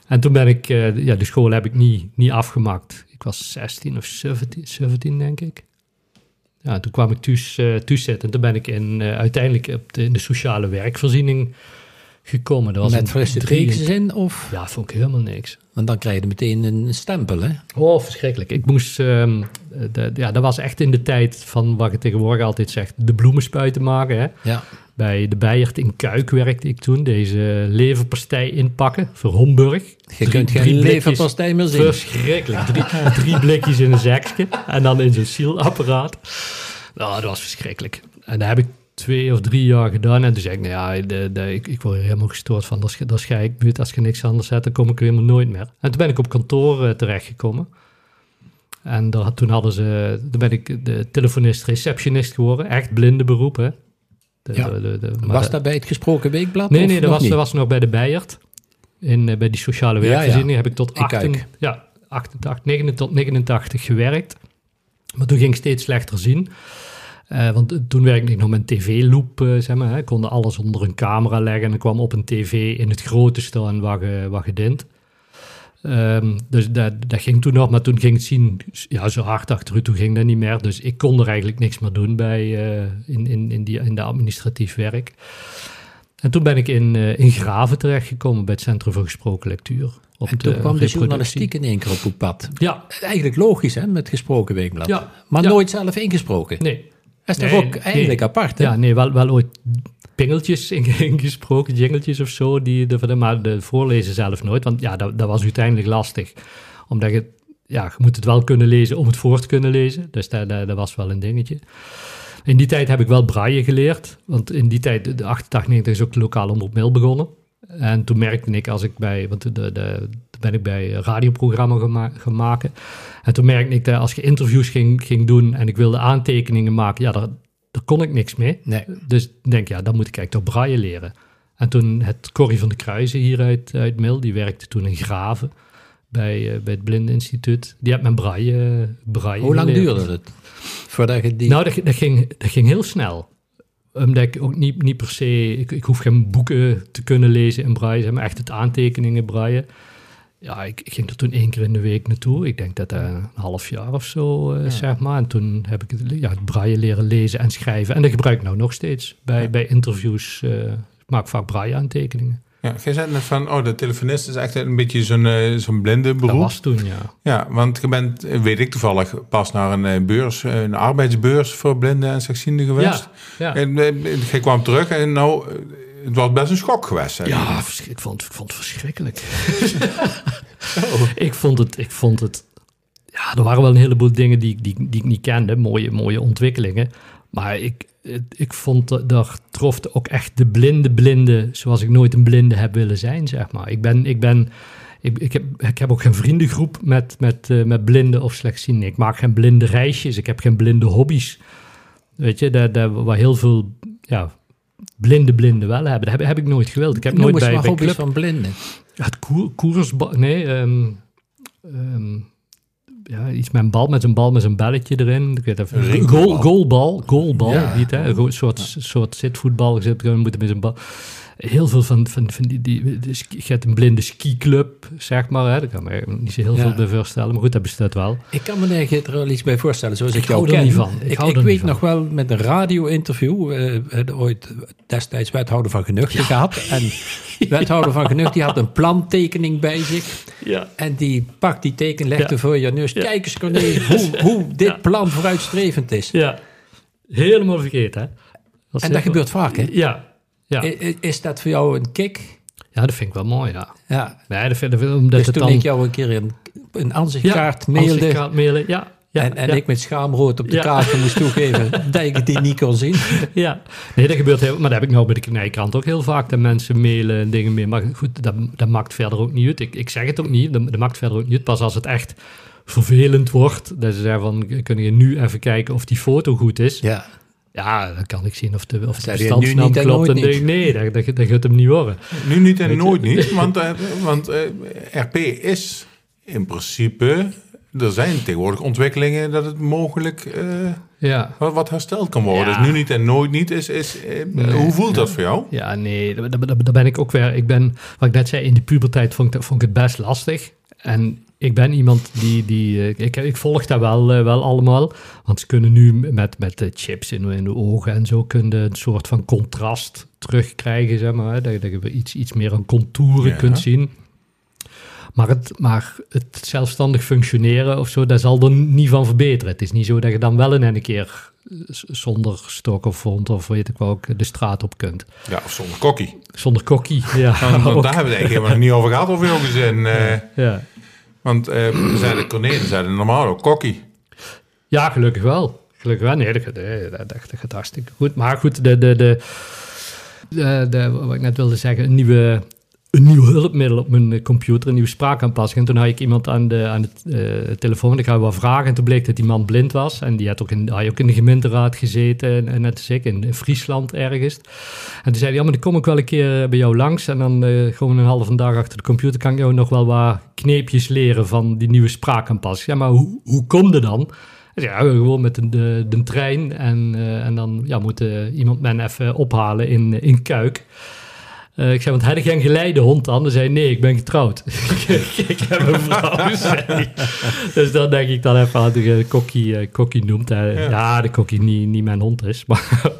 En toen ben ik, eh, ja, de school heb ik niet, niet afgemaakt. Ik was 16 of 17, 17 denk ik. Ja, toen kwam ik thuis, eh, thuis en toen ben ik in, eh, uiteindelijk op de, in de sociale werkvoorziening gekomen. Dat was Met in frisse drie- tekens in, of... Ja, vond ik helemaal niks. Want dan krijg je meteen een stempel, hè? Oh, verschrikkelijk. Ik moest, ehm, de, ja, dat was echt in de tijd van wat je tegenwoordig altijd zegt, de bloemenspuiten maken. Hè? Ja. Bij de Bijert in Kuik werkte ik toen, deze leverpastei inpakken voor Homburg. Je Drie- kunt geen leverpastei meer zien. Verschrikkelijk. Drie, drie blikjes in een zakje en dan in zo'n sielapparaat. Nou, dat was verschrikkelijk. En dat heb ik twee of drie jaar gedaan. En toen zei ik, nou ja, de, de, ik, ik word helemaal gestoord van. Dat is, dat is Als je niks anders zet, dan kom ik er helemaal nooit meer. En toen ben ik op kantoor eh, terechtgekomen. En daar, toen hadden ze, toen ben ik de telefonist, receptionist geworden. Echt blinde beroep, hè. De, Ja. Was dat- bij het gesproken weekblad? Nee, nee, dat was, niet? dat was nog bij de Bijert. In, eh, bij die sociale Ja, ja. werkvoorziening heb ik tot In 88, Kuik. ja, 88, 89 tot 89 gewerkt. Maar toen ging ik steeds slechter zien. Eh, want toen werkte ik nog met een tv-loop, eh, zeg maar. Hè. Ik kon alles onder een camera leggen en kwam op een tv in het grote staan wat je, wat je dient. Ehm, dus dat, dat ging toen nog, maar toen ging het zien, ja, zo hard achteruit, toen ging dat niet meer. Dus ik kon er eigenlijk niks meer doen bij, eh, in, in, in, die, in de administratief werk. En toen ben ik in, in Graven terechtgekomen bij het Centrum voor Gesproken Lectuur. Op En toen kwam de journalistiek in één keer op uw pad. Ja, Eigenlijk logisch, hè, met gesproken weekblad. Ja. Maar Ja. nooit zelf ingesproken. nee. Dat is toch Nee, ook nee. eigenlijk apart, hè? Ja, nee, wel, wel ooit pingeltjes in- ingesproken, jingeltjes of zo, die, de, maar de voorlezen zelf nooit. Want ja, dat, dat was uiteindelijk lastig. Omdat je, ja, je moet het wel kunnen lezen om het voor te kunnen lezen. Dus dat, dat, dat was wel een dingetje. In die tijd heb ik wel braille geleerd. Want in die tijd, de 88, 90 is ook de lokale omroep mail begonnen. En toen merkte ik als ik bij, want de, de ben ik bij een radioprogramma gema gaan maken. En toen merkte ik dat als je interviews ging, ging doen en ik wilde aantekeningen maken, ja, daar, daar kon ik niks mee. Nee. Dus ik denk, ja, dan moet ik eigenlijk toch braille leren. En toen het Corrie van de Kruisen hier uit, uit Mil, die werkte toen in Graven bij, uh, bij het Blindeninstituut. Die had mijn braille, braille Hoe lang geleerd. duurde het? Voordat je die... Nou, dat, dat, ging, dat ging heel snel. Omdat ik ook niet, niet per se... Ik, ik hoef geen boeken te kunnen lezen in braille, maar echt het aantekeningen braille. Ja, ik, ik, ging er toen één keer in de week naartoe. Ik denk dat dat een half jaar of zo, uh, ja. zeg maar. En toen heb ik het, ja, het braille leren lezen en schrijven. En dat gebruik ik nou nog steeds bij, ja. bij interviews. Uh, ik maak vaak braille aantekeningen. Ja, jij zei net van, oh, de telefonist is echt een beetje zo'n uh, zo'n blinde beroep. Dat was toen, ja. Ja, want je bent, weet ik toevallig, pas naar een beurs, een arbeidsbeurs voor blinden en slechtzienden geweest. Ja, ja. En je kwam terug en nou, het was best een schok geweest. Hè? Ja, ik vond, ik vond het verschrikkelijk. oh. ik, vond het, ik vond het, ja, er waren wel een heleboel dingen die, die, die ik niet kende, mooie, mooie ontwikkelingen. Maar ik, ik vond, daar trof ook echt de blinde blinde zoals ik nooit een blinde heb willen zijn, zeg maar. Ik ben, ik ben, ik, ik, heb, ik heb ook geen vriendengroep met, met, uh, met blinden of slechtzienden. Ik maak geen blinde reisjes, ik heb geen blinde hobby's. Weet je, daar, daar, waar heel veel, ja, blinde blinden wel hebben. Dat heb, heb ik nooit gewild. Ik heb Noem nooit bij, bij club, van blinden. het koer, koers, nee, um, um, ja, iets met een bal, met een bal met een belletje erin. Ik weet even, goal, goalbal, goalbal, ja, niet hè? Een soort, ja. soort zitvoetbal gezet moeten met een bal. Heel veel van, van, van die, die, die, je hebt een blinde skiclub, zeg maar. Hè? Daar kan me niet zo heel ja. veel bij voorstellen, maar goed, dat bestaat wel. Ik kan me er wel iets bij voorstellen, zoals ik, ik jou ken. niet van. Ik, ik, ik weet nog wel met een radio-interview, uh, ooit destijds wethouder van Genucht ja. gehad. En wethouder van Genucht, die had een plantekening bij zich. Ja. En die pakt die teken, legde ja. voor je neus. Kijk eens, Corné, hoe, hoe dit plan vooruitstrevend is. Ja, helemaal vergeten, hè. Dat en dat gebeurt vaak, hè? Ja. Ja. Is, is dat voor jou een kick? Ja, dat vind ik wel mooi, ja. Ja. Nee, dat vind, dat, omdat dus het toen dan... ik jou een keer een, een aanzichtkaart ja, mailde... Mailen, ja. Ja, en en ja. ik met schaamrood op de ja. kaart moest toegeven dat ik die niet kon zien. Ja, nee, dat gebeurt heel... Maar dat heb ik nou bij de knijkrant ook heel vaak, dat mensen mailen en dingen mee. Maar goed, dat, dat maakt verder ook niet uit. Ik, ik zeg het ook niet, dat, dat maakt verder ook niet uit. Pas als het echt vervelend wordt, dat ze zeggen van, kun je nu even kijken of die foto goed is? Ja. Ja, dan kan ik zien of de, of de bestandsnaam klopt. En denk ik, nee, dat, dat, dat gaat hem niet worden. Nu niet en nooit niet, want, uh, want uh, RP is in principe er zijn tegenwoordig ontwikkelingen dat het mogelijk uh, ja. wat, wat, hersteld kan worden. Ja. Dus nu niet en nooit niet is. is uh, nee, hoe voelt dat voor jou? Ja, nee, daar, daar ben ik ook weer. Ik ben, wat ik net zei, in de puberteit vond ik, vond ik het best lastig. En ik ben iemand die, die uh, ik, ik volg dat wel, uh, wel allemaal. Want ze kunnen nu met, met de chips in, in de ogen en zo kunnen een soort van contrast terugkrijgen, zeg maar. Dat, dat je iets, iets meer aan contouren ja. kunt zien. Maar het, maar het zelfstandig functioneren of zo, daar zal er niet van verbeteren. Het is niet zo dat je dan wel in een keer zonder stok of vond of weet ik wel ook de straat op kunt. Ja, of zonder kokkie. Zonder kokkie, ja. Want, daar hebben we het eigenlijk helemaal niet over gehad over jouw gezin. Uh, ja. Want uh, we zeiden Corné, zeiden normaal ook kokkie. Ja, gelukkig wel. Gelukkig wel. Nee, dat, dat, dat, gaat hartstikke goed. Maar goed, de, de, de, de, wat ik net wilde zeggen, een nieuwe een nieuw hulpmiddel op mijn computer, een nieuwe spraakaanpassing. En toen had ik iemand aan de, aan de uh, telefoon en ik had wat vragen. En toen bleek dat die man blind was. En die had ook in, had ook in de gemeenteraad gezeten, en, net als ik, in, Friesland ergens. En toen zei hij, ja, maar dan kom ik wel een keer bij jou langs. En dan gewoon een halve dag achter de computer kan ik jou nog wel wat kneepjes leren van die nieuwe spraakaanpassing. Ja, maar hoe, hoe kom je dan? Ja, gewoon met de, de, trein. En, en dan ja, moet iemand men even ophalen in, in Kuik. Uh, ik zei, want had ik geen geleidehond dan? Dan zei hij, nee, ik ben getrouwd. ik heb een vrouw, Dus dan denk ik dan even aan de kokkie, uh, kokkie noemt. Ja. ja. de kokkie niet, niet mijn hond is. Maar,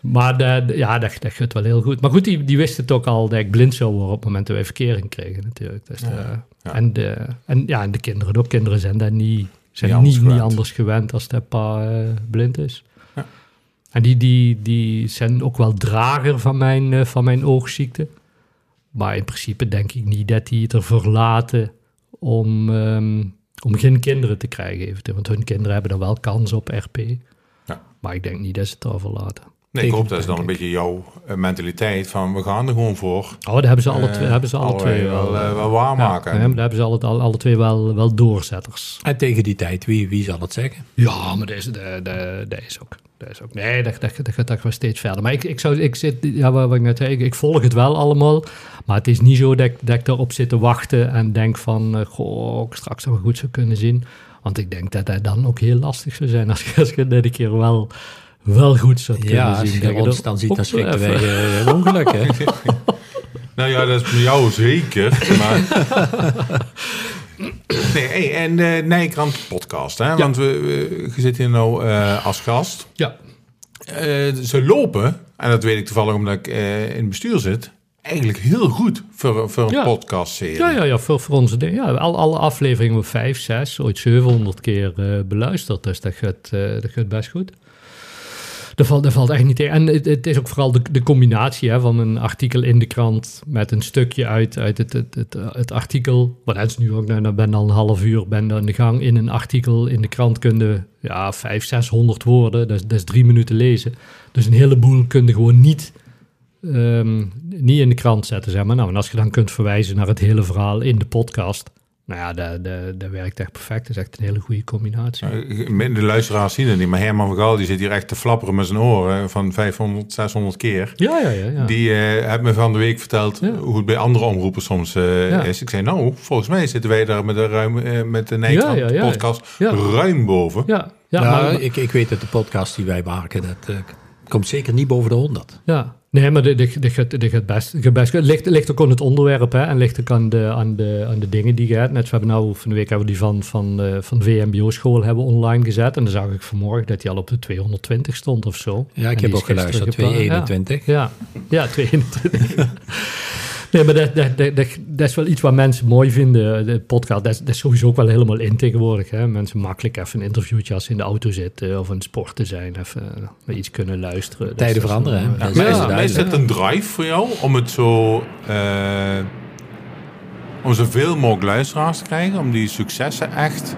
maar de, de, ja, dat, dat gaat wel heel goed. Maar goed, die, die wist het ook al dat ik blind zou worden op het moment dat wij verkering kregen natuurlijk. Dus ja. Ja. En, de, en, ja, en de kinderen ook. Kinderen zijn daar niet, zijn niet, anders, niet, anders gewend als dat pa blind is. En die, die, die zijn ook wel drager van mijn, uh, van mijn oogziekte. Maar in principe denk ik niet dat die het ervoor laten om, um, om geen kinderen te krijgen. Want hun kinderen hebben dan wel kans op RP. Ja. Maar ik denk niet dat ze het daarvoor laten. Nee, ik hoop dat is dan een beetje jouw uh, mentaliteit van we gaan er gewoon voor. Oh, dat hebben ze alle, twee, hebben ze alle twee wel, wel, wel waarmaken. Ja, daar hebben ze alle, alle, alle twee wel, wel doorzetters. En tegen die tijd, wie, wie zal het zeggen? Ja, maar deze, de, de, de is ook. Ook nee, dat, dat, dat, dat gaat wel steeds verder. Maar ik, ik, zou, ik, zit, ja, wat ik net zei, ik, ik, volg het wel allemaal. Maar het is niet zo dat, dat ik erop zit te wachten en denk van... Uh, goh, ik straks nog goed zou kunnen zien. Want ik denk dat dat dan ook heel lastig zou zijn als, als je dit een keer wel wel goed zou kunnen ja, zien. Ja, als je ons dan ziet, dan schrikken wij uh, een ongeluk, hè? nou ja, dat is voor jou zeker, maar... nee, hey, en de uh, Nijkrant podcast, hè? Want we, we, je zit hier nou uh, als gast. Ja. Uh, ze lopen, en dat weet ik toevallig omdat ik in het bestuur zit... Eigenlijk heel goed voor, voor een ja. podcastserie. Ja, ja, ja voor, voor onze dingen. Ja, al, alle afleveringen, vijf, zes, ooit 700 keer beluisterd. Dus dat gaat, dat gaat best goed. Dat valt, dat valt echt niet tegen. En het, het, is ook vooral de, de combinatie hè, van een artikel in de krant met een stukje uit, uit het, het, het, het artikel. Wat is nu ook, nou, ben al een half uur ben aan de gang in een artikel in de krant kunnen ja, 500, 600 woorden. Dat is, drie minuten lezen. Dus een heleboel kun je gewoon niet, um, niet in de krant zetten. Zeg maar. nou, en als je dan kunt verwijzen naar het hele verhaal in de podcast. Nou ja, dat, dat, dat werkt echt perfect. Dat is echt een hele goede combinatie. De luisteraars zien het niet, maar Herman van Gaal die zit hier echt te flapperen met zijn oren van 500, 600 keer. Ja, ja, ja. ja. Die uh, heeft me van de week verteld ja. hoe het bij andere omroepen soms uh, ja. is. Ik zei, nou, volgens mij zitten wij daar met de, ruim, uh, met de Nederland podcast ruim boven. Ja, ja nou, maar, ik, ik weet dat de podcast die wij maken, dat komt zeker niet boven de 100. Ja, Nee, maar dit, dit, dit, dit gaat best. Gaat best het ligt, ligt ook aan het onderwerp hè, en ligt ook aan de, aan, de, aan de dingen die je hebt. Net, we hebben nou van de week hebben we die van, van, uh, van de VMBO-school hebben online gezet. En dan zag ik vanmorgen dat hij al op de 220 stond of zo. Ja, ik en heb ook geluisterd, 221. Ja, ja, ja 221. Nee, maar dat, dat, dat, dat, is wel iets wat mensen mooi vinden. De podcast, dat, dat is sowieso ook wel helemaal in tegenwoordig. Hè? Mensen makkelijk even een interviewtje als ze in de auto zitten of aan het sporten zijn. Even uh, iets kunnen luisteren. Tijden veranderen, hè? Ja, maar is, is, is het een drive voor jou om het zo... Uh, om zoveel mogelijk luisteraars te krijgen? Om die successen echt...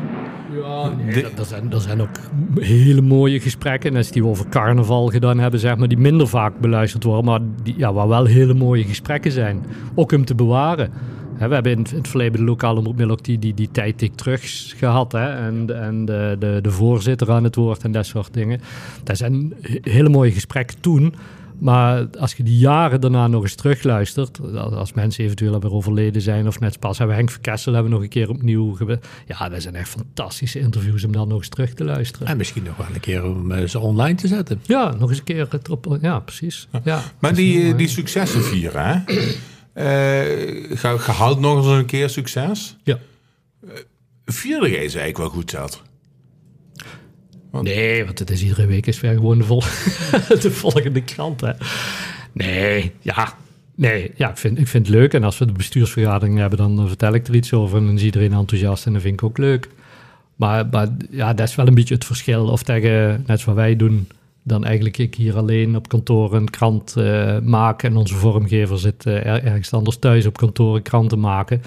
Nee, er, zijn, er zijn ook hele mooie gesprekken. Net als die we over carnaval gedaan hebben, zeg maar, die minder vaak beluisterd worden, maar die, ja, waar wel hele mooie gesprekken zijn. Ook om te bewaren. He, we hebben in, het verleden de lokale omroep ook die, die, die tijdtik terug gehad. Hè? En, en de, de, de voorzitter aan het woord en dat soort dingen. Dat zijn hele mooie gesprekken toen. Maar als je die jaren daarna nog eens terugluistert, als mensen eventueel weer overleden zijn of net pas, hebben Henk Verkessel hebben we nog een keer opnieuw. Ja, dat zijn echt fantastische interviews om dan nog eens terug te luisteren. En misschien nog wel een keer om ze online te zetten. Ja, nog eens een keer erop. Ja, precies. Ja, maar die, die successen vieren, hè? Uh, gehaald nog eens een keer succes. Ja. Uh, vierde jij eigenlijk wel goed zat? Nee, want het is iedere week is weer gewoon de, de volgende krant. Hè. Nee, ja. Nee, ja, ik vind, ik vind het leuk. En als we de bestuursvergadering hebben, dan vertel ik er iets over. En dan is iedereen enthousiast en dat vind ik ook leuk. Maar, maar ja, dat is wel een beetje het verschil. Of tegen, net zoals wij doen, dan eigenlijk ik hier alleen op kantoor een krant uh, maken. En onze vormgever zit uh, ergens anders thuis op kantoor een krant te maken.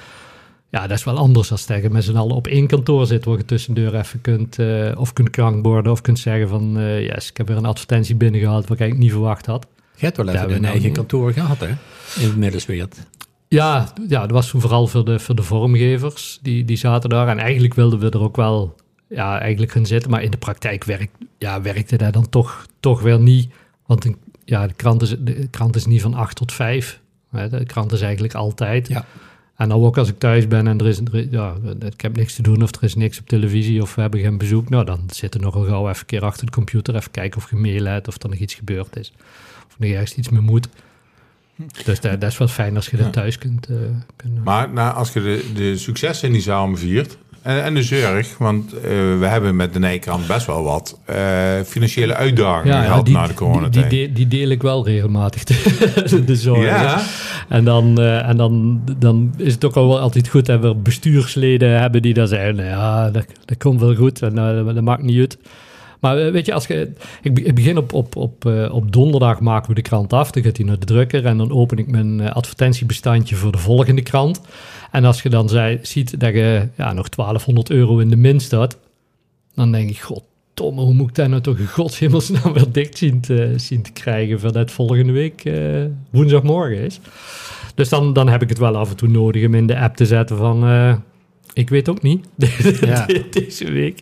Ja, dat is wel anders als tegen met z'n allen op één kantoor zit, waar je tussendoor even kunt, uh, of kunt krankborden of kunt zeggen van, uh, yes, ik heb weer een advertentie binnengehaald wat ik eigenlijk niet verwacht had. Je hebt wel even een eigen nou kantoor gehad, hè? In het. Ja, ja, dat was vooral voor de, voor de vormgevers, die, die zaten daar. En eigenlijk wilden we er ook wel ja, eigenlijk gaan zitten, maar in de praktijk werkt, ja, werkte dat dan toch, toch weer niet. Want een, ja, de, krant is, de krant is niet van acht tot vijf. Hè? De krant is eigenlijk altijd. Ja. En dan ook als ik thuis ben en er is, ja, ik heb niks te doen of er is niks op televisie of we hebben geen bezoek, nou dan zit er nogal gauw even een keer achter de computer, even kijken of je mail hebt of er nog iets gebeurd is. Of er ergens iets mee moet. Dus dat, dat is wel fijn als je dat thuis kunt, uh, kunt Maar nou, als je de, de successen in die zaal viert, en, en de zorg, want uh, we hebben met de Nijkrant best wel wat uh, financiële uitdagingen ja, gehad na de coronatijd. Die, die, die, deel ik wel regelmatig, de, de zorg. Ja. En, dan, uh, en dan, dan is het ook al wel altijd goed dat we bestuursleden hebben die dan zeggen, nou ja, dat, dat komt wel goed en dat, maakt niet uit. Maar weet je, als je, ik, begin op, op, op, op donderdag maken we de krant af. Dan gaat hij naar de drukker en dan open ik mijn advertentiebestandje voor de volgende krant. En als je dan zei, ziet dat je ja, nog 1200 euro in de min staat, dan denk ik, god godverdomme, hoe moet ik daar nou toch in godshemelsnaam weer dicht zien te, zien te krijgen voordat het volgende week uh, woensdagmorgen is. Dus dan, dan heb ik het wel af en toe nodig om in de app te zetten van... Uh, ik weet ook niet, ja. deze week.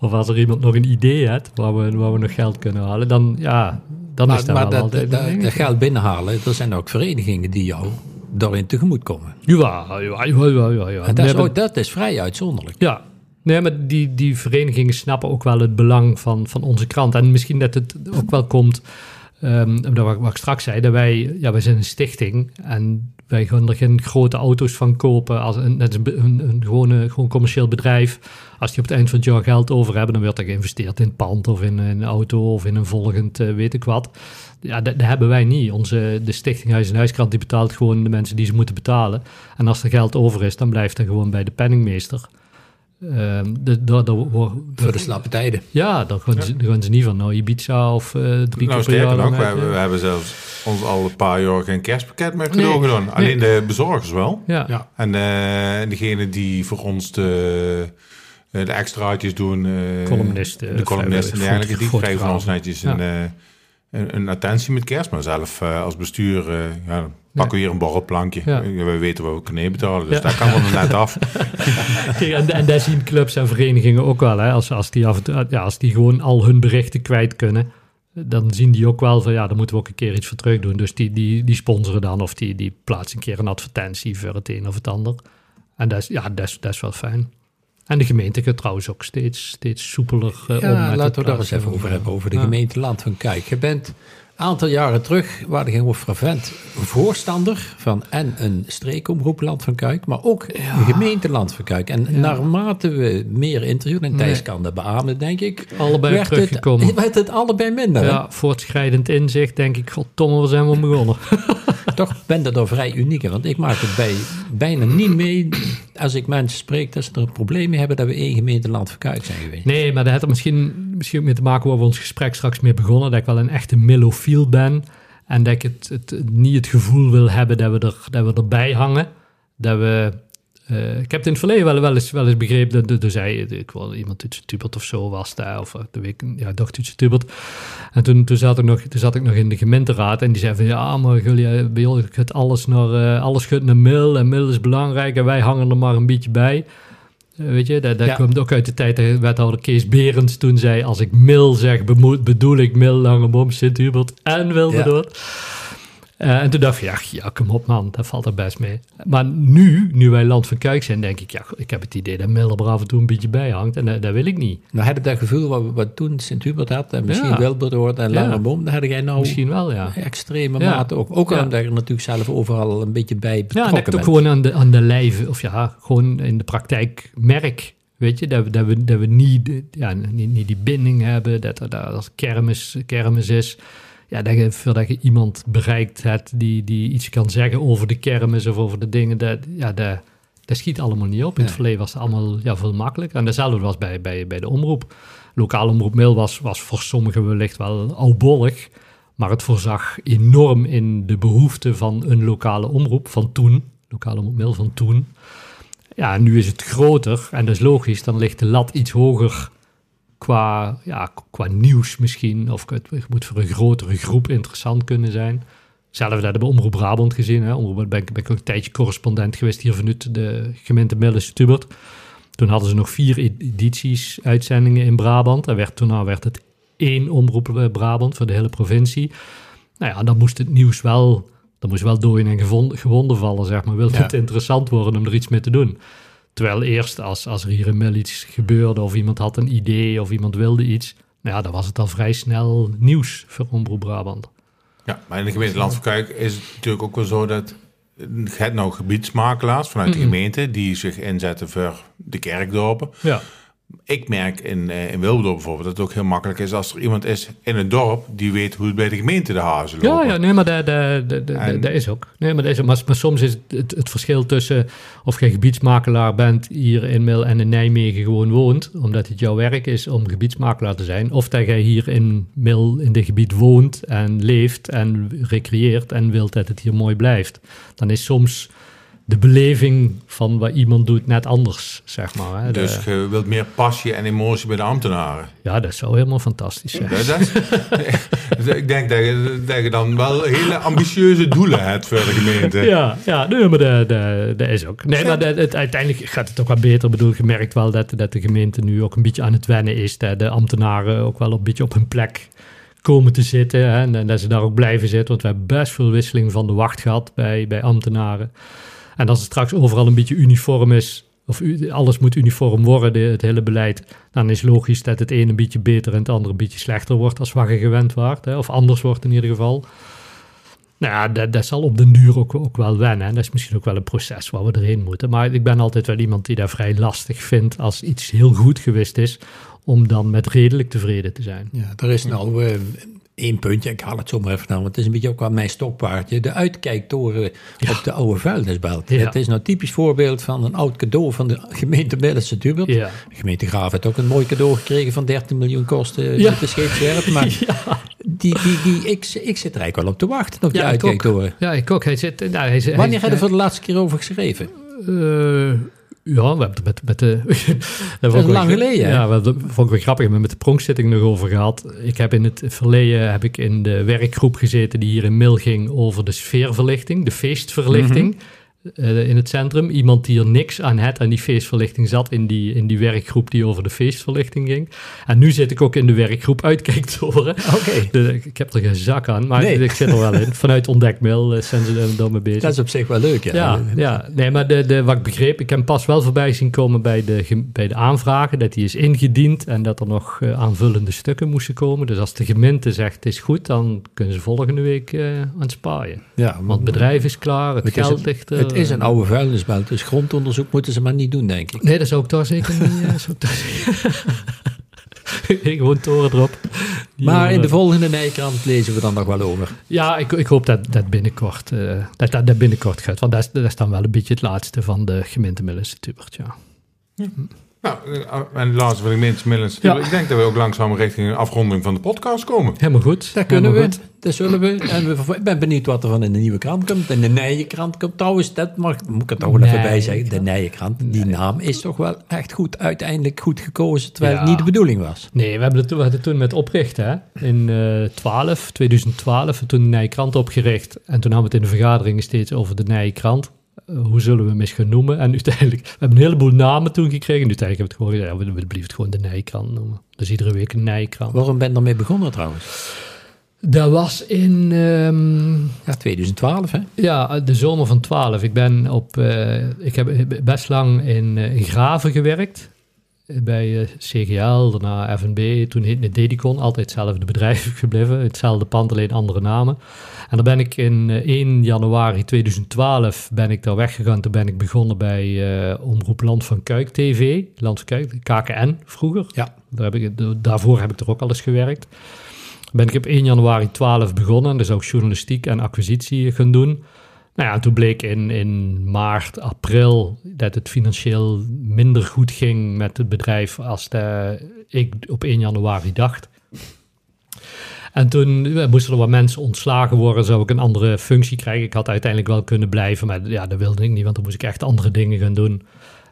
Of als er iemand nog een idee heeft waar we, waar we nog geld kunnen halen, dan, ja, dan maar, is dat maar wel dat, altijd... dat, dat geld binnenhalen, er zijn ook verenigingen die jou daarin tegemoet komen. Ja, ja, ja, ja. ja. En dat, is, ook, dat is vrij uitzonderlijk. Ja, Nee, maar die, die verenigingen snappen ook wel het belang van, van onze krant. En misschien dat het ook wel komt, um, wat, wat ik straks zei, dat wij, ja, wij zijn een stichting en wij gaan er geen grote auto's van kopen. Als een, een, een, gewoon commercieel bedrijf. Als die op het eind van het jaar geld over hebben, dan wordt er geïnvesteerd in pand of in een auto of in een volgend uh, weet ik wat. Ja, dat, hebben wij niet. Onze, de Stichting Huis en Huiskrant die betaalt gewoon de mensen die ze moeten betalen. En als er geld over is, dan blijft dat gewoon bij de penningmeester. Uh, de, de, de, Voor de slappe tijden. Ja, dan gaan, ze, dan gaan ze niet van nou Ibiza of uh, drie nou, keer per. Nog, we, hebben, we hebben zelfs ons al een paar jaar geen kerstpakket meer cadeau nee, gedaan. Alleen de bezorgers wel. Ja. ja. En uh, degene die voor ons de, de extraatjes doen. Uh, columnisten. De columnisten en dergelijke. Die krijgen van ons netjes ja. een, een, een, attentie met kerst. Maar zelf als bestuur... ja, Pakken we hier een borrelplankje. Ja. We weten wat we kunnen betalen, dus ja. daar kan we er net af. en, en daar zien clubs en verenigingen ook wel. Hè? Als, als, die af en toe, ja, als die gewoon al hun berichten kwijt kunnen, dan zien die ook wel van ja, daar moeten we ook een keer iets voor terug doen. Dus die, die, die sponsoren dan of die, die plaatsen een keer een advertentie voor het een of het ander. En dat is, ja, dat is, dat is wel fijn. En de gemeente gaat trouwens ook steeds, steeds soepeler uh, ja, om met laten we daar eens even over hebben, over de ja. gemeente Land van Kijk. Je bent aantal jaren terug waren geen fervent voorstander van en een streekomroep Land van Kuik, maar ook ja. een gemeente Land van Kuik. En ja. naarmate we meer interviewen, en Thijs nee. kan dat beamen, denk ik, allebei werd teruggekomen. Het, werd het allebei minder. Ja, voortschrijdend inzicht, denk ik, goddomme, we zijn we begonnen. Toch ben dat er vrij uniek, want ik maak het bij bijna niet mee als ik mensen spreek dat ze er mee hebben dat we één gemeente Land van Kuik zijn geweest. Nee, maar dat heeft er misschien, misschien ook mee te maken waar we ons gesprek straks mee begonnen, dat ik wel een echte millofiel ben. En dat ik het, het, niet het gevoel wil hebben dat we, er, dat we erbij hangen. Dat we, uh, ik heb het in het verleden wel, wel, eens, wel eens begrepen. Dat er zei ik wel iemand uit Tubert of zo was daar. Of de week, ja, dacht uit Tubert. En toen, toen, zat ik nog, toen zat ik nog in de gemeenteraad. En die zei van ja, maar jullie, bij jullie gaat alles naar, uh, alles gaat naar mil. En mil is belangrijk. En wij hangen er maar een beetje bij. Uh, weet je, dat, dat ja. komt ook uit de tijd dat wethouder Kees Berends toen zei... als ik mil zeg, bedoel ik mil, Langebom, Sint-Hubert en Wilberdoord. Ja. Uh, en toen dacht ik, ja, ja, kom op man, dat valt er best mee. Maar nu, nu wij Land van Kuik zijn, denk ik, ja, ik heb het idee dat Miller er af en toe een beetje bij hangt. En dat, dat wil ik niet. Nou, heb je dat gevoel wat, wat toen Sint-Hubert had, en misschien ja. Wilberdoord en Langebom, ja. daar had jij nou misschien wel, ja. extreme ja. mate ook. Ook omdat je natuurlijk zelf overal een beetje bij betrokken Ja, en dat ik ook gewoon aan de, aan de lijve, of ja, gewoon in de praktijk merk Weet je, dat we, dat we, dat we niet, ja, niet, niet die binding hebben, dat er dat als kermis, kermis is. Ja, dat je, voordat je iemand bereikt hebt die, die iets kan zeggen over de kermis of over de dingen, dat, ja, dat, dat schiet allemaal niet op. In het verleden was het allemaal ja, veel makkelijker. En datzelfde was bij, bij, bij de omroep. Lokaal omroep mail was, was voor sommigen wellicht wel oudbollig, maar het voorzag enorm in de behoefte van een lokale omroep van toen. Lokale omroep mail van toen. Ja, nu is het groter en dat is logisch. Dan ligt de lat iets hoger qua, ja, qua nieuws misschien. Of het moet voor een grotere groep interessant kunnen zijn. Zelf hebben we Omroep Brabant gezien. Hè. Omroep, ben, ik, ben ik ook een tijdje correspondent geweest hier vanuit de gemeente Midden-Stubert. Toen hadden ze nog vier edities uitzendingen in Brabant. En werd, toen werd het één Omroep Brabant voor de hele provincie. Nou ja, dan moest het nieuws wel dan moest wel dooien en gewonden, gewonden vallen, zeg maar. Wil ja. het interessant worden om er iets mee te doen. Terwijl eerst, als, als er hier in Mil iets gebeurde... of iemand had een idee of iemand wilde iets... nou ja, dan was het al vrij snel nieuws voor Omroep Brabant. Ja, maar in de gemeente Land van Kuik is het natuurlijk ook wel zo... dat het nou gebiedsmakelaars vanuit de gemeente... die zich inzetten voor de kerkdorpen... Ja. Ik merk in, uh, in bijvoorbeeld dat het ook heel makkelijk is als er iemand is in het dorp die weet hoe het bij de gemeente de hazen lopen. Ja, ja nee, maar dat, dat, dat, en, dat is ook. Nee, maar, dat is. Maar, maar soms is het, het, het, verschil tussen of je gebiedsmakelaar bent hier in Mil en in Nijmegen gewoon woont, omdat het jouw werk is om gebiedsmakelaar te zijn, of dat jij hier in Mil in dit gebied woont en leeft en recreëert en wilt dat het hier mooi blijft. Dan is soms de beleving van wat iemand doet net anders, zeg maar. Hè. De- Dus je wilt meer passie en emotie bij de ambtenaren. ja, dat zou helemaal fantastisch zijn. Dat, dat- ik denk dat je, dat je dan wel hele ambitieuze doelen hebt voor de gemeente. Ja, ja nee, maar dat, dat, is ook. Nee, maar het, uiteindelijk gaat het ook wel beter. Ik bedoel, je merkt wel dat, dat de gemeente nu ook een beetje aan het wennen is. Dat de ambtenaren ook wel een beetje op hun plek komen te zitten. Hè, en, en dat ze daar ook blijven zitten. Want we hebben best veel wisseling van de wacht gehad bij, bij ambtenaren. En als het straks overal een beetje uniform is, of alles moet uniform worden, de- het hele beleid, dan is logisch dat het een een beetje beter en het andere een beetje slechter wordt als wat je gewend waart. Of anders wordt in ieder geval. Nou ja, dat, dat zal op den duur ook, ook wel wennen. En dat is misschien ook wel een proces waar we erheen moeten. Maar ik ben altijd wel iemand die dat vrij lastig vindt als iets heel goed geweest is, om dan met redelijk tevreden te zijn. Ja, er is nou eh, één puntje, ik haal het zo maar even aan, want het is een beetje ook wel mijn stokpaardje. De uitkijktoren op de oude vuilnisbelt. Ja. Het is nou een typisch voorbeeld van een oud cadeau van de gemeente Billense Dubert. Ja. De gemeente Graaf heeft ook een mooi cadeau gekregen van 13 miljoen kosten Ja. de scheepswerf. Maar die, die, die, ik, ik zit er eigenlijk wel op te wachten op die uitkijktoren. Ja, ik ook. Hij zit, nou, hij, Wanneer hij, heb je er voor de laatste keer over geschreven? Eh, ja, we hebben het met, met de... dat is lang geleden? Ja, we vond ik wel grappig. We hebben met de pronkzitting nog over gehad. Ik heb in het verleden heb ik in de werkgroep gezeten die hier in Mil ging over de sfeerverlichting, de feestverlichting. Mhm. Eh, in het centrum. Iemand die er niks aan had aan die feestverlichting zat in die, in die werkgroep die over de feestverlichting ging. En nu zit ik ook in de werkgroep uitkijktoren. Oké. Ik heb er geen zak aan, maar Nee. ik zit er wel in. Vanuit ontdekmail eh, zijn ze er dan mee bezig. Dat is op zich wel leuk, ja. Ja, ja. nee, maar de, de, wat ik begreep, ik heb pas wel voorbij zien komen bij de, bij de aanvragen, dat die is ingediend en dat er nog eh, aanvullende stukken moesten komen. Dus als de gemeente zegt het is goed, dan kunnen ze volgende week aan het spaaien. ja Want het bedrijf is klaar, het, geld ligt er. Het is een oude vuilnisbelt, dus grondonderzoek moeten ze maar niet doen, denk ik. Nee, dat zou ik daar zeker niet... eh, zou ik Gewoon toren erop. Die Maar in de volgende Nijkrant lezen we dan nog wel over. Ja, ik, ik hoop dat dat binnenkort, eh, dat, dat, dat binnenkort gaat. Want dat is, dat is dan wel een beetje het laatste van de gemeente Millense Tubert, ja. Nou, eh, en laatst wil ik mensen Millens. Ja. Ik denk dat we ook langzaam richting een afronding van de podcast komen. Helemaal goed. Dat kunnen we, goed. dat zullen we. En we, ik ben benieuwd wat er van in de nieuwe krant komt. In de Nijenkrant komt trouwens, dat mag, moet ik er toch wel even bij zeggen. De Nijenkrant, die naam is toch wel echt goed, uiteindelijk goed gekozen, terwijl het niet de bedoeling was. Nee, we hebben het, we hadden het toen met oprichten, hè? in eh 12, 2012, toen de Nijkrant opgericht. En toen hadden we het in de vergaderingen steeds over de Nijkrant. Eh, hoe zullen we hem eens gaan noemen? En uiteindelijk, we hebben een heleboel namen toen gekregen. En uiteindelijk hebben we het gewoon gezegd, ja, we willen het gewoon de Nijkrant noemen. Dus iedere week een Nijkrant. Waarom ben je daarmee begonnen trouwens? Dat was in ehm, Ja, 2012 hè? ja, de zomer van 12. Ik ben op, eh, ik heb best lang in, eh, in Graven gewerkt. Eh, Bij eh, CGL, daarna FNB, toen heette het Dedicon, altijd hetzelfde bedrijf gebleven. Hetzelfde pand, alleen andere namen. En dan ben ik in eh, 1 januari 2012 ben ik daar weggegaan. Toen ben ik begonnen bij eh, Omroep Land van Kuik TV. Land van Kuik, KKN vroeger. Ja. Daar heb ik, daarvoor heb ik er ook al eens gewerkt. Ben ik op 1 januari 12 begonnen. Dus ook journalistiek en acquisitie gaan doen. Nou ja, en toen bleek in, in maart, april dat het financieel minder goed ging met het bedrijf als de, ik op 1 januari dacht. En toen eh, moesten er wat mensen ontslagen worden, zou ik een andere functie krijgen. Ik had uiteindelijk wel kunnen blijven, maar ja, dat wilde ik niet, want dan moest ik echt andere dingen gaan doen.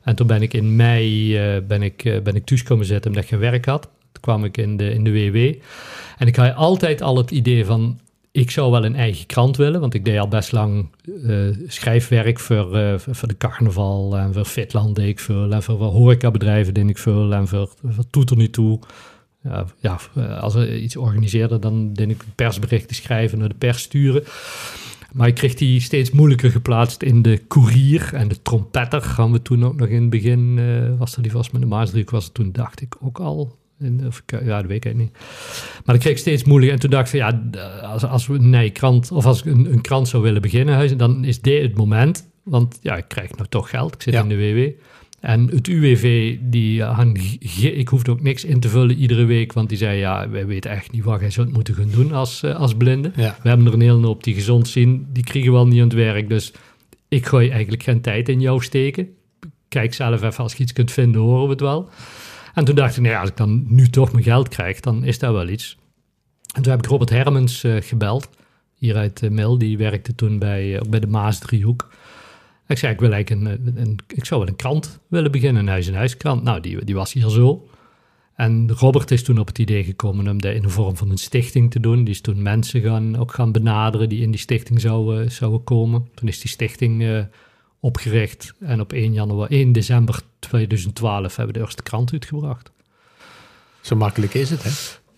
En toen ben ik in mei eh, ben ik, eh, ben ik thuis komen zitten omdat ik geen werk had. Toen kwam ik in de, in de WW. En ik had altijd al het idee van, ik zou wel een eigen krant willen, want ik deed al best lang eh, schrijfwerk voor, eh, voor de carnaval en voor Fitland deed ik veel en voor, voor horecabedrijven deed ik veel en voor, voor Toet er niet toe. Ja, als we iets organiseerden, dan deed ik persberichten schrijven, naar de pers sturen. Maar ik kreeg die steeds moeilijker geplaatst in de koerier en de trompetter. Gaan we toen ook nog in het begin, eh, was er die vast met de Maasdriehoek, was het toen, dacht ik ook al. In, of, ik- ja, dat weet ik niet. Maar dat kreeg ik steeds moeilijker. En toen dacht ik ja, als, als we een krant, of als ik een, een krant zou willen beginnen, dan is dit het moment. Want ja, ik krijg nou toch geld. Ik zit Ja. in de WW. En het UWV, die, ik hoefde ook niks in te vullen iedere week, want die zei, ja, wij weten echt niet wat jij zou moeten gaan doen als, eh, als blinde. Ja. We hebben er een hele hoop die gezond zien, die kriegen wel niet aan het werk. Dus ik gooi eigenlijk geen tijd in jou steken. Kijk zelf even, als je iets kunt vinden, horen we het wel. En toen dacht ik, nou als ik dan nu toch mijn geld krijg, dan is dat wel iets. En toen heb ik Robert Hermans eh, gebeld, hier uit uh, Mil. Die werkte toen bij, eh, ook bij de Maasdriehoek. Ik zei, ik, wil eigenlijk een, een, ik zou wel een krant willen beginnen, een huis-en-huiskrant. Nou, die, die was hier zo. En Robert is toen op het idee gekomen om dat in de vorm van een stichting te doen. Die is toen mensen gaan, ook gaan benaderen die in die stichting zouden, zouden komen. Toen is die stichting uh, opgericht en op 1, januari, 1 december 2012 hebben we de eerste krant uitgebracht. Zo makkelijk is het, hè?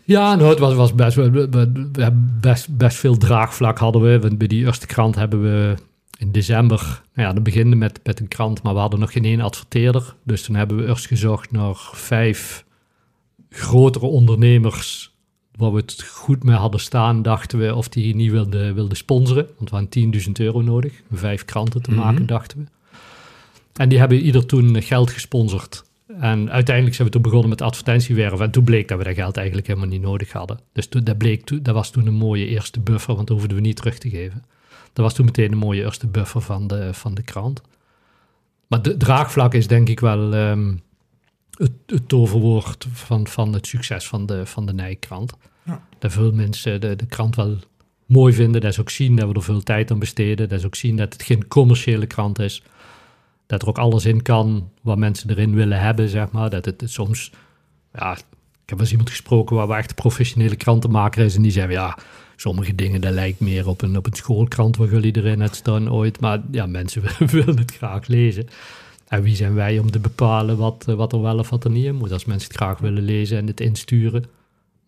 Ja, nou, het was, was best, we, best, best veel draagvlak hadden we. Want bij die eerste krant hebben we in december, nou ja, dan beginnen met, met een krant, maar we hadden nog geen één adverteerder. Dus toen hebben we eerst gezocht naar vijf grotere ondernemers waar we het goed mee hadden staan, dachten we of die niet wilden wilde sponsoren. Want we hadden 10.000 euro nodig, vijf kranten te maken, mhm. dachten we. En die hebben ieder toen geld gesponsord. En uiteindelijk zijn we toen begonnen met advertentiewerven. En toen bleek dat we dat geld eigenlijk helemaal niet nodig hadden. Dus toen, dat, bleek, dat was toen een mooie eerste buffer, want dat hoefden we niet terug te geven. Dat was toen meteen een mooie eerste buffer van de, van de krant. Maar de draagvlak is denk ik wel ehm, het, het, toverwoord van, van het succes van de, van de Nijkrant. Ja. Dat veel mensen de, de krant wel mooi vinden. Dat is ook zien dat we er veel tijd aan besteden. Dat is ook zien dat het geen commerciële krant is. Dat er ook alles in kan wat mensen erin willen hebben, zeg maar. Dat het, soms, ja, ik heb wel eens iemand gesproken waar we echt een professionele krantenmaker is. En die zei, ja, sommige dingen, dat lijkt meer op een, op een schoolkrant waar jullie erin het staan ooit. Maar ja, mensen willen het graag lezen. En wie zijn wij om te bepalen wat, eh, wat er wel of wat er niet in moet? Als mensen het graag willen lezen en het insturen,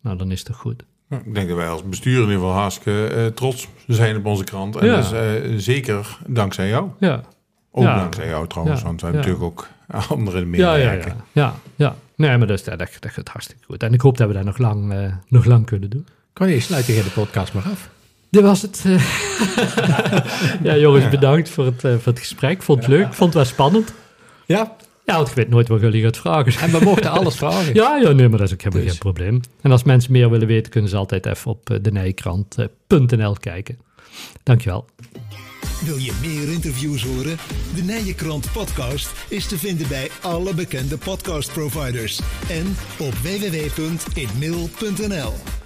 nou dan is het goed. ik denk dat wij als bestuur in ieder geval hartstikke uh, trots zijn op onze krant. En dat is uh, zeker dankzij jou. Ja. Ook dankzij jou trouwens, want wij hebben natuurlijk ook anderen meewerken. Ja, ja, ja, Nee, maar dat, dat, dat, dat gaat hartstikke goed. En ik hoop dat we dat nog lang, uh, nog lang kunnen doen. Kan je sluit je de podcast maar af? Dit was het. ja, jongens, bedankt voor het, voor het gesprek. Vond het leuk. Vond het wel spannend. Ja? Ja, want ik weet nooit wat jullie gaat vragen. En we mochten alles vragen. ja, ja, nee, maar dat is ook helemaal dus. geen probleem. En als mensen meer willen weten, kunnen ze altijd even op eh, denijkrant.nl kijken. Dankjewel. Wil je meer interviews horen? De Nijenkrant podcast is te vinden bij alle bekende podcastproviders en op www.inmail.nl.